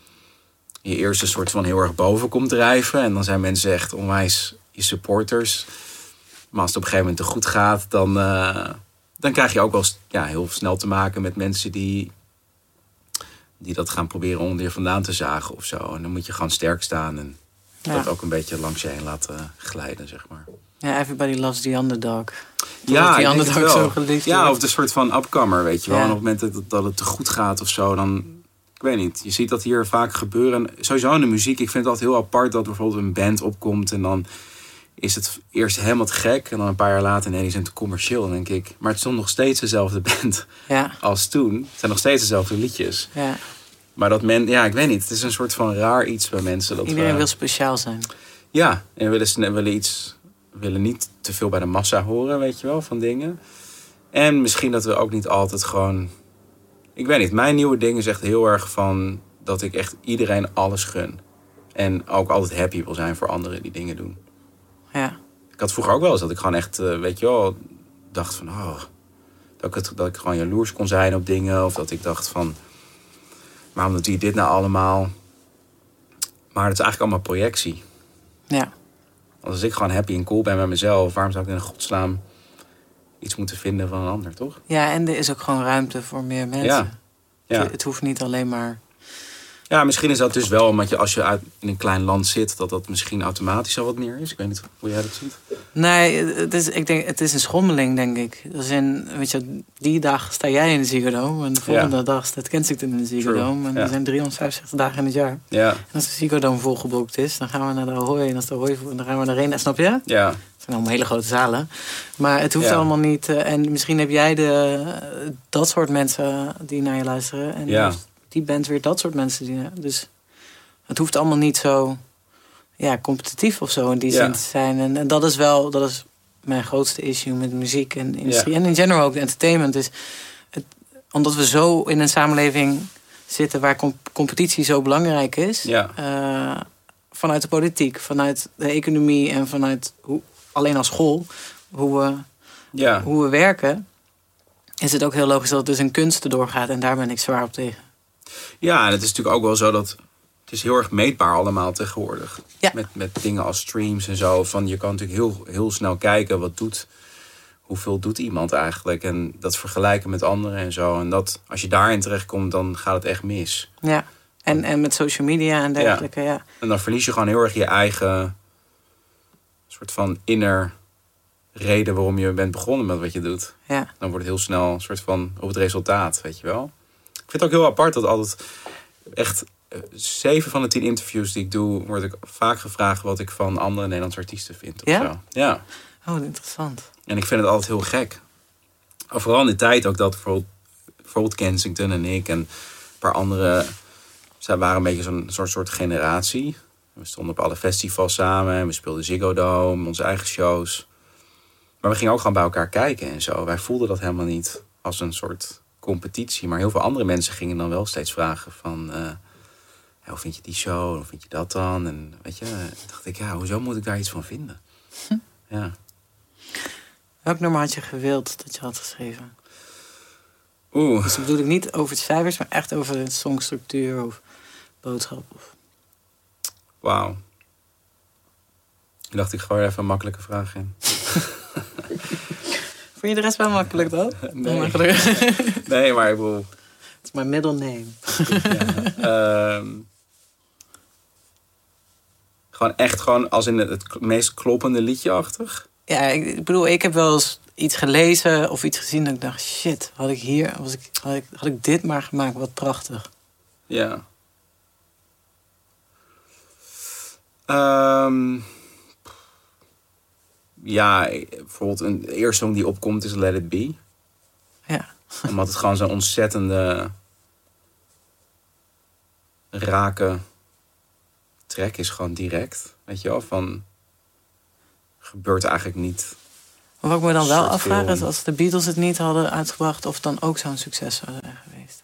je eerst een soort van heel erg boven komt drijven. En dan zijn mensen echt onwijs je supporters. Maar als het op een gegeven moment te goed gaat, dan, eh, dan krijg je ook wel ja, heel snel te maken met mensen die, die dat gaan proberen onder je vandaan te zagen of zo. En dan moet je gewoon sterk staan en Ja. dat ook een beetje langs je heen laten glijden, zeg maar. Ja, everybody loves the underdog. Ja, die underdog zo geliefd Ja, wordt. of de soort van upcomer, weet je wel. Ja. En op het moment dat, dat het te goed gaat of zo, dan... Ik weet niet, je ziet dat hier vaak gebeuren. En Sowieso in de muziek, ik vind het altijd heel apart dat bijvoorbeeld een band opkomt... en dan is het eerst helemaal te gek en dan een paar jaar later... nee, die zijn te commercieel, denk ik. Maar het is dan nog steeds dezelfde band Ja, als toen. Het zijn nog steeds dezelfde liedjes. ja. Maar dat men, ja, ik weet niet. Het is een soort van raar iets bij mensen. Dat Iedereen we- wil speciaal zijn. ja, en willen, willen iets, willen niet te veel bij de massa horen, weet je wel, van dingen. En misschien dat we ook niet altijd gewoon. Ik weet niet, mijn nieuwe ding is echt heel erg van dat ik echt iedereen alles gun. En ook altijd happy wil zijn voor anderen die dingen doen. Ik had vroeger ook wel eens dat ik gewoon echt, eh, weet je wel, dacht van, oh, dat ik, het, dat ik gewoon jaloers kon zijn op dingen. Of dat ik dacht van, waarom doet hij dit nou allemaal? Maar het is eigenlijk allemaal projectie. ja. Als ik gewoon happy en cool ben met mezelf, waarom zou ik in godsnaam iets moeten vinden van een ander, toch? ja, en er is ook gewoon ruimte voor meer mensen. Ja. Ja. Het, het hoeft niet alleen maar... ja, misschien is dat dus wel omdat je als je uit, in een klein land zit, dat dat misschien automatisch al wat meer is. Ik weet niet hoe jij dat ziet. Nee, het is, ik denk, het is een schommeling, denk ik. Dus in, weet je, die dag sta jij in de Ziggo Dome. En de volgende dag staat Kensington in de Ziggo Dome. En ja. er zijn 365 dagen in het jaar. Ja, En als de Ziggo Dome volgeboekt is, dan gaan we naar de Ahoy. En als de Ahoy dan gaan we erheen. Snap je? Het ja, zijn allemaal hele grote zalen. Maar het hoeft Ja. allemaal niet. eh, en misschien heb jij de, dat soort mensen die naar je luisteren. En Ja. Die bent weer dat soort mensen. Die, dus het hoeft allemaal niet zo ja, competitief of zo in die Ja. zin te zijn. En, en dat is wel dat is mijn grootste issue met muziek en industrie. En in general ook entertainment. Is het, omdat we zo in een samenleving zitten waar comp- competitie zo belangrijk is. ja, eh, vanuit de politiek, vanuit de economie en vanuit hoe, alleen als school, hoe we, ja. hoe we werken, is het ook heel logisch dat het dus een kunst erdoor gaat. En daar ben ik zwaar op tegen. Ja, en het is natuurlijk ook wel zo dat het is heel erg meetbaar allemaal tegenwoordig. Ja. Met, met dingen als streams en zo. Van je kan natuurlijk heel, heel snel kijken wat doet, hoeveel doet iemand eigenlijk. En dat vergelijken met anderen en zo. En dat, als je daarin terechtkomt, dan gaat het echt mis. Ja. En, en met social media en dergelijke, ja. En dan verlies je gewoon heel erg je eigen soort van inner reden waarom je bent begonnen met wat je doet. ja. Dan wordt het heel snel een soort van op het resultaat, weet je wel. Ik vind het ook heel apart dat altijd echt eh, zeven van de tien interviews die ik doe, word ik vaak gevraagd wat ik van andere Nederlandse artiesten vind. Of Ja? Zo. ja. Oh, interessant. En ik vind het altijd heel gek. Vooral in de tijd ook dat bijvoorbeeld, bijvoorbeeld Kensington en ik en een paar andere... Zij waren een beetje zo'n soort, soort generatie. We stonden op alle festivals samen. en We speelden Ziggo Dome, onze eigen shows. Maar we gingen ook gewoon bij elkaar kijken en zo. Wij voelden dat helemaal niet als een soort competitie. Maar heel veel andere mensen gingen dan wel steeds vragen van... eh, ja, hoe vind je die show? Hoe vind je dat dan? En weet je, dacht ik, ja, hoezo moet ik daar iets van vinden? Ja. Welk nummer had je gewild dat je had geschreven? Oeh. Dus dat bedoel ik niet over de cijfers, maar echt over de songstructuur of boodschap. Of... Wauw. Ik dacht, ik gooi er even een makkelijke vraag in. Vond je de rest wel makkelijk dan? Nee. Makkelijk. Nee, maar ik bedoel... Het is mijn middle name. ehm, gewoon echt gewoon als in het, het meest kloppende liedje-achtig. Ja, ik, ik bedoel, ik heb wel eens iets gelezen of iets gezien dat ik dacht, shit, had ik hier, was ik, had ik, had ik dit maar gemaakt, wat prachtig. Ja. Ehm, ja, bijvoorbeeld een eerste song die opkomt is Let It Be. Ja, Omdat het gewoon zo'n ontzettende rake track is, gewoon direct. Weet je wel, van gebeurt eigenlijk niet. maar wat ik me dan wel afvraag is, als de Beatles het niet hadden uitgebracht, of het dan ook zo'n succes zou zijn geweest.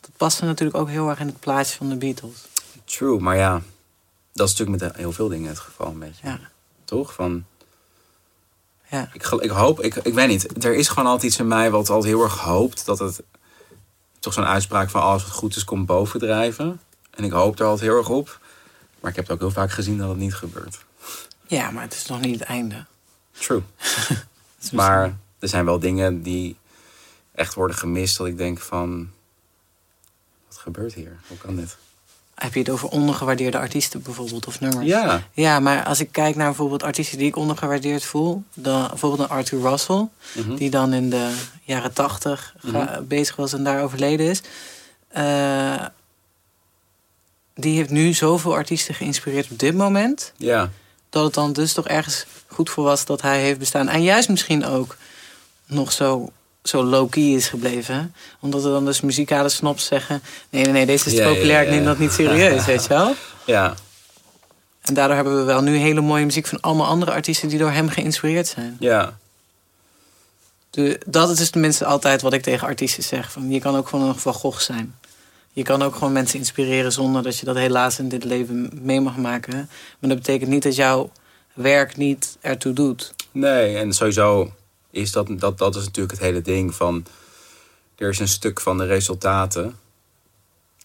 Dat paste natuurlijk ook heel erg in het plaatje van de Beatles. True, maar ja, dat is natuurlijk met heel veel dingen het geval een beetje. Ja, Toch? Van, ja, ik, ik hoop, ik, ik weet niet, er is gewoon altijd iets in mij wat altijd heel erg hoopt dat het toch zo'n uitspraak van als het goed is, komt bovendrijven. En ik hoop er altijd heel erg op. Maar ik heb het ook heel vaak gezien dat het niet gebeurt. ja, maar het is nog niet het einde. True. Het Maar er zijn wel dingen die echt worden gemist. Dat ik denk van, wat gebeurt hier? Hoe kan dit? Heb je het over ondergewaardeerde artiesten bijvoorbeeld of nummers? Ja, Ja, maar als ik kijk naar bijvoorbeeld artiesten die ik ondergewaardeerd voel, dan bijvoorbeeld een Arthur Russell, Mhm. die dan in de jaren tachtig bezig was en daar overleden is. Eh, die heeft nu zoveel artiesten geïnspireerd op dit moment, ja, dat het dan dus toch ergens goed voor was dat hij heeft bestaan. En juist misschien ook nog zo, zo low-key is gebleven. Omdat er dan dus muzikale snobs zeggen... nee, nee, nee, deze is te Ja, ja, populair, ik neem dat niet serieus, weet je wel? ja, En daardoor hebben we wel nu hele mooie muziek van allemaal andere artiesten... die door hem geïnspireerd zijn. ja, De, dat is dus tenminste altijd wat ik tegen artiesten zeg. Van, je kan ook gewoon een Van Gogh zijn. Je kan ook gewoon mensen inspireren zonder dat je dat helaas in dit leven mee mag maken. Maar dat betekent niet dat jouw werk niet ertoe doet. Nee, en sowieso is dat, dat, dat is natuurlijk het hele ding van... Er is een stuk van de resultaten.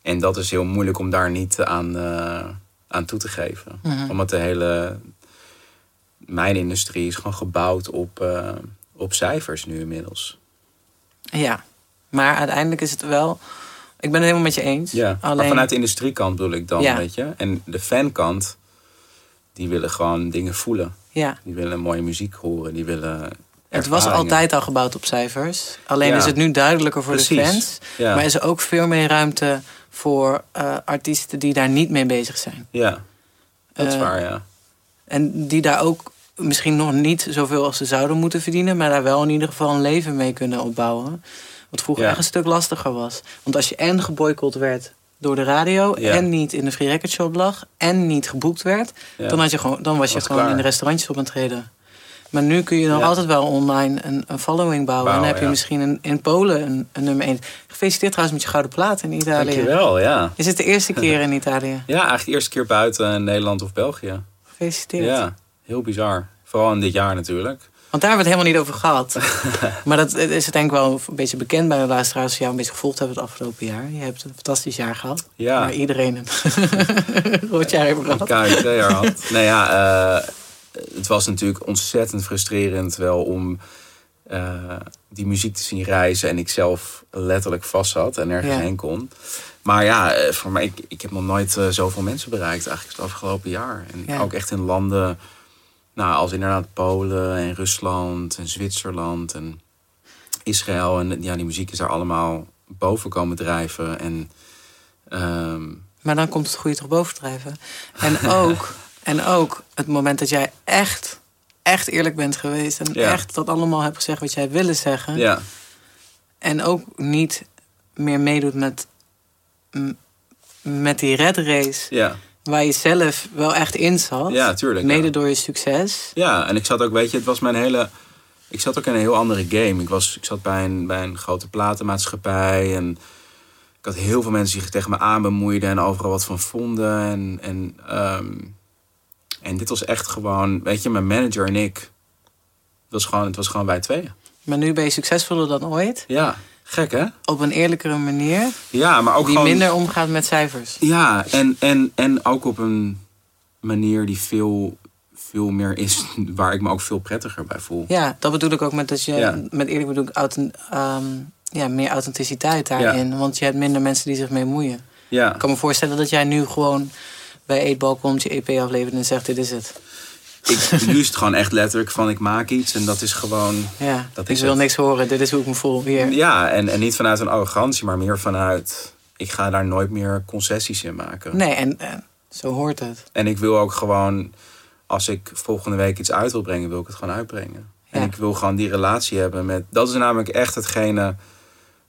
En dat is heel moeilijk om daar niet aan, eh, aan toe te geven. Mhm. Omdat de hele... Mijn industrie is gewoon gebouwd op, eh, op cijfers nu inmiddels. Ja, maar uiteindelijk is het wel... Ik ben het helemaal met je eens. Ja, Alleen, maar vanuit de industriekant bedoel ik dan, Ja. weet je. En de fankant, die willen gewoon dingen voelen. ja, Die willen mooie muziek horen, die willen het was altijd al gebouwd op cijfers. Alleen Ja. is het nu duidelijker voor de fans. Ja, Maar is er ook veel meer ruimte voor eh, artiesten die daar niet mee bezig zijn. ja. dat is Eh, waar, ja. En die daar ook misschien nog niet zoveel als ze zouden moeten verdienen, maar daar wel in ieder geval een leven mee kunnen opbouwen. Wat vroeger Ja. echt een stuk lastiger was. Want als je en geboycott werd door de radio, en niet in de Free Record Shop lag, en niet geboekt werd, dan, had je gewoon, dan was je gewoon klaar. in de restaurantjes op aan het treden. Maar nu kun je nog Ja. altijd wel online een, een following bouwen. en dan heb je ja. misschien een, in Polen een, een nummer 1. Gefeliciteerd trouwens met je gouden plaat in Italië. Dankjewel, ja. Is het de eerste keer in Italië? Ja, eigenlijk de eerste keer buiten Nederland of België. Gefeliciteerd. Ja, heel bizar. Vooral in dit jaar natuurlijk. Want daar hebben we het helemaal niet over gehad. maar dat is denk ik wel een beetje bekend bij de luisteraars... die jou een beetje gevolgd hebben het afgelopen jaar. Je hebt een fantastisch jaar gehad. Ja, Maar iedereen een rot jaar heeft gehad. Er had. nee ja, eh, het was natuurlijk ontzettend frustrerend wel om eh, die muziek te zien reizen. En ik zelf letterlijk vast zat en nergens Ja. heen kon. Maar ja, eh, voor mij, ik, ik heb nog nooit eh, zoveel mensen bereikt eigenlijk het afgelopen jaar. En Ja. ook echt in landen, nou, als inderdaad Polen en Rusland en Zwitserland en Israël. En ja, die muziek is daar allemaal boven komen drijven. En ehm, Maar dan komt het goede toch bovendrijven. En ook, en ook het moment dat jij echt, echt eerlijk bent geweest... en Ja. echt dat allemaal hebt gezegd wat jij wilde zeggen... ja, en ook niet meer meedoet met, met die red race... ja, waar je zelf wel echt in zat... ja, tuurlijk. ja. mede door je succes... Ja, en ik zat ook, weet je, het was mijn hele. Ik zat ook in een heel andere game. Ik, was, ik zat bij een, bij een grote platenmaatschappij. En ik had heel veel mensen die zich tegen me aan bemoeiden en overal wat van vonden. En, en, ehm, en dit was echt gewoon, weet je, mijn manager en ik. Het was gewoon, het was gewoon wij tweeën. Maar nu ben je succesvoller dan ooit. Ja, gek hè? Op een eerlijkere manier. Ja, maar ook die gewoon. minder omgaat met cijfers. Ja, en, en, en ook op een manier die veel, veel meer is, waar ik me ook veel prettiger bij voel. Ja, dat bedoel ik ook met dat je... Ja. Met eerlijk bedoel ik authent- ehm, ja, meer authenticiteit daarin. Want je hebt minder mensen die zich mee moeien. Ja. Ik kan me voorstellen dat jij nu gewoon bij Eetbal komt, je EP aflevert en zegt dit is het. Ik, nu is het gewoon echt letterlijk van ik maak iets en dat is gewoon. Ja, Dat ik is wil het. niks horen, dit is hoe ik me voel. Hier. Ja, en, en niet vanuit een arrogantie, maar meer vanuit ik ga daar nooit meer concessies in maken. Nee, en, en zo hoort het. En ik wil ook gewoon, als ik volgende week iets uit wil brengen, wil ik het gewoon uitbrengen. En Ja. ik wil gewoon die relatie hebben met. Dat is namelijk echt hetgene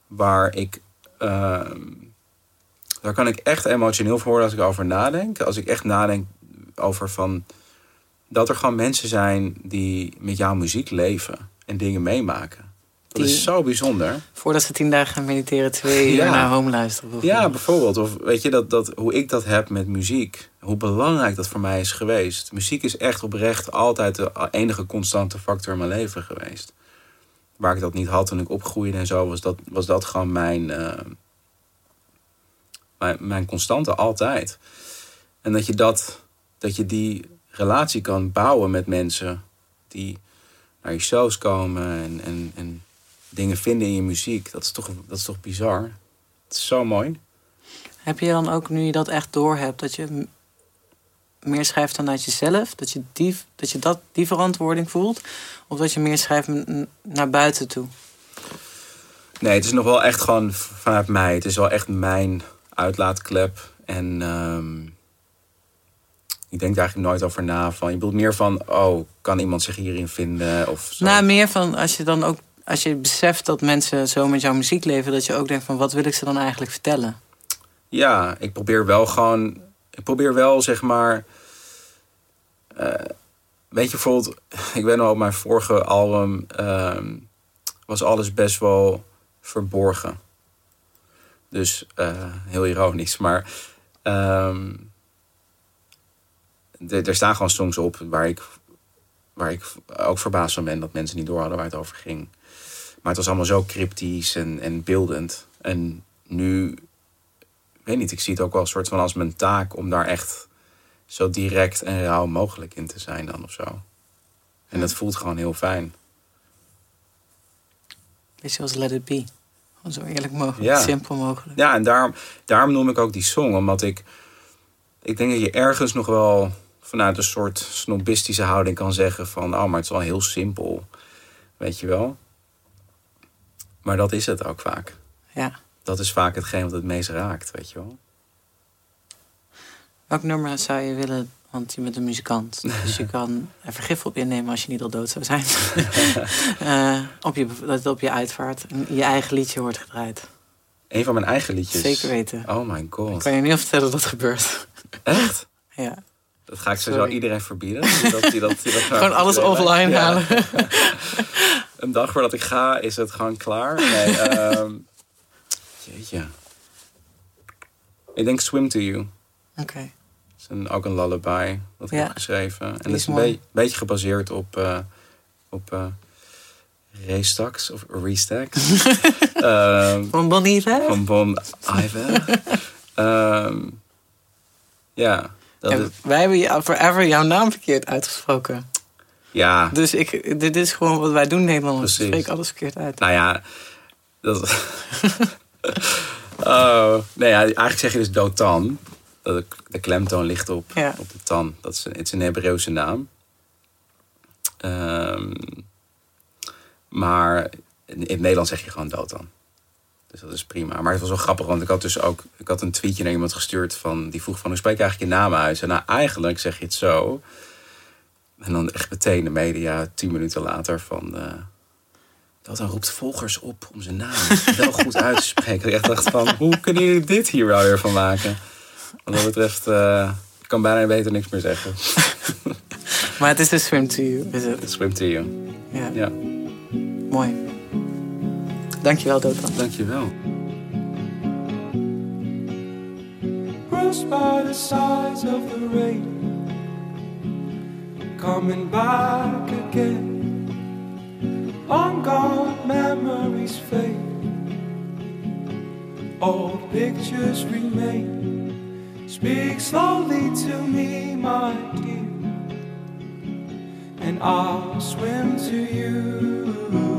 waar ik. ehm, daar kan ik echt emotioneel voor worden als ik over nadenk. Als ik echt nadenk over van. Dat er gewoon mensen zijn die met jouw muziek leven en dingen meemaken. Dat Die- is zo bijzonder. Voordat ze tien dagen gaan mediteren, twee Ja. uur naar home luisteren. Ja, bijvoorbeeld. bijvoorbeeld. Of weet je, dat, dat, hoe ik dat heb met muziek. Hoe belangrijk dat voor mij is geweest. Muziek is echt oprecht altijd de enige constante factor in mijn leven geweest. Waar ik dat niet had toen ik opgroeide en zo, was dat, was dat gewoon mijn, eh, mijn, mijn constante altijd. En dat je, dat, dat je die relatie kan bouwen met mensen die naar je shows komen en, en, en dingen vinden in je muziek. Dat is toch, dat is toch bizar? Het is zo mooi. Heb je dan ook, nu je dat echt doorhebt, dat je meer schrijft vanuit jezelf? Dat je, die, dat je dat, die verantwoording voelt? Of dat je meer schrijft naar buiten toe? Nee, het is nog wel echt gewoon vanuit mij. Het is wel echt mijn uitlaatklep. En ehm, ik denk daar eigenlijk nooit over na. Van, je bedoelt meer van, oh, kan iemand zich hierin vinden? Of zo. Nou, meer van als je dan ook, als je beseft dat mensen zo met jouw muziek leven, dat je ook denkt van wat wil ik ze dan eigenlijk vertellen? Ja, ik probeer wel gewoon. Ik probeer wel zeg maar. eh, weet je bijvoorbeeld, ik weet nog op mijn vorige album ehm, was alles best wel verborgen. Dus eh, heel ironisch, maar ehm, er staan gewoon songs op waar ik, waar ik ook verbaasd van ben dat mensen niet door hadden waar het over ging. Maar het was allemaal zo cryptisch en, en beeldend. En nu ik weet niet, ik zie het ook wel een soort van als mijn taak om daar echt zo direct en rauw mogelijk in te zijn dan of zo. En dat voelt gewoon heel fijn. Beetje als Let It Be. Zo eerlijk mogelijk, Ja. simpel mogelijk. Ja, en daarom, daarom noem ik ook die song, omdat ik, ik denk dat je ergens nog wel vanuit een soort snobistische houding kan zeggen van, oh, maar het is wel heel simpel, weet je wel. Maar dat is het ook vaak. Ja. Dat is vaak hetgeen wat het meest raakt, weet je wel. Welk nummer zou je willen, want je bent een muzikant. Dus je kan er vergif op innemen als je niet al dood zou zijn. Eh, op je, dat het op je uitvaart en je eigen liedje wordt gedraaid. Een van mijn eigen liedjes. Zeker weten. Oh my Ik god. kan je niet vertellen dat dat gebeurt. Echt? Ja. Dat ga ik sowieso iedereen verbieden. Dat, die dat, die dat Gewoon alles offline Ja. halen. Een dag voordat ik ga, is het gewoon klaar. Nee, ehm, jeetje. Ik denk Swim to You. Oké. Is een, ook een lullaby dat ik Ja. heb geschreven. En dat is een be- beetje gebaseerd op, eh op Restacks of Restacks. Ehm, Van Bonnie Iver? van Bon Iver. Ehm, ja, dat is, wij hebben forever jouw naam verkeerd uitgesproken. ja, Dus ik, dit is gewoon wat wij doen Nederlanders. We Precies. spreken alles verkeerd uit. Nou ja, dat. oh, nee, ja, eigenlijk zeg je dus dotan. Dat de, klemtoon ligt op, Ja. op de tan. Dat is, een- het is een Hebreeuwse naam. Ehm, maar in, Nederlands zeg je gewoon dotan. Dus dat is prima. Maar het was wel grappig, want ik had dus ook ik had een tweetje naar iemand gestuurd van die vroeg van hoe spreek je eigenlijk je naam uit? En nou, eigenlijk zeg je het zo. En dan echt meteen de media, tien minuten later, van. eh, dat dan roept volgers op om zijn naam wel goed uit te spreken. Ik echt dacht van, hoe kunnen jullie dit hier wel weer van maken? Wat dat betreft, eh, ik kan bijna beter niks meer zeggen. Maar het is dus Swim to You. Is het? Swim to you. Ja, Ja, mooi. Dankjewel, Dotan. dankjewel. bruised by the size of the rain, coming back again. On God, memories fade, old pictures remain. Speak slowly to me, my dear, and I'll swim to you.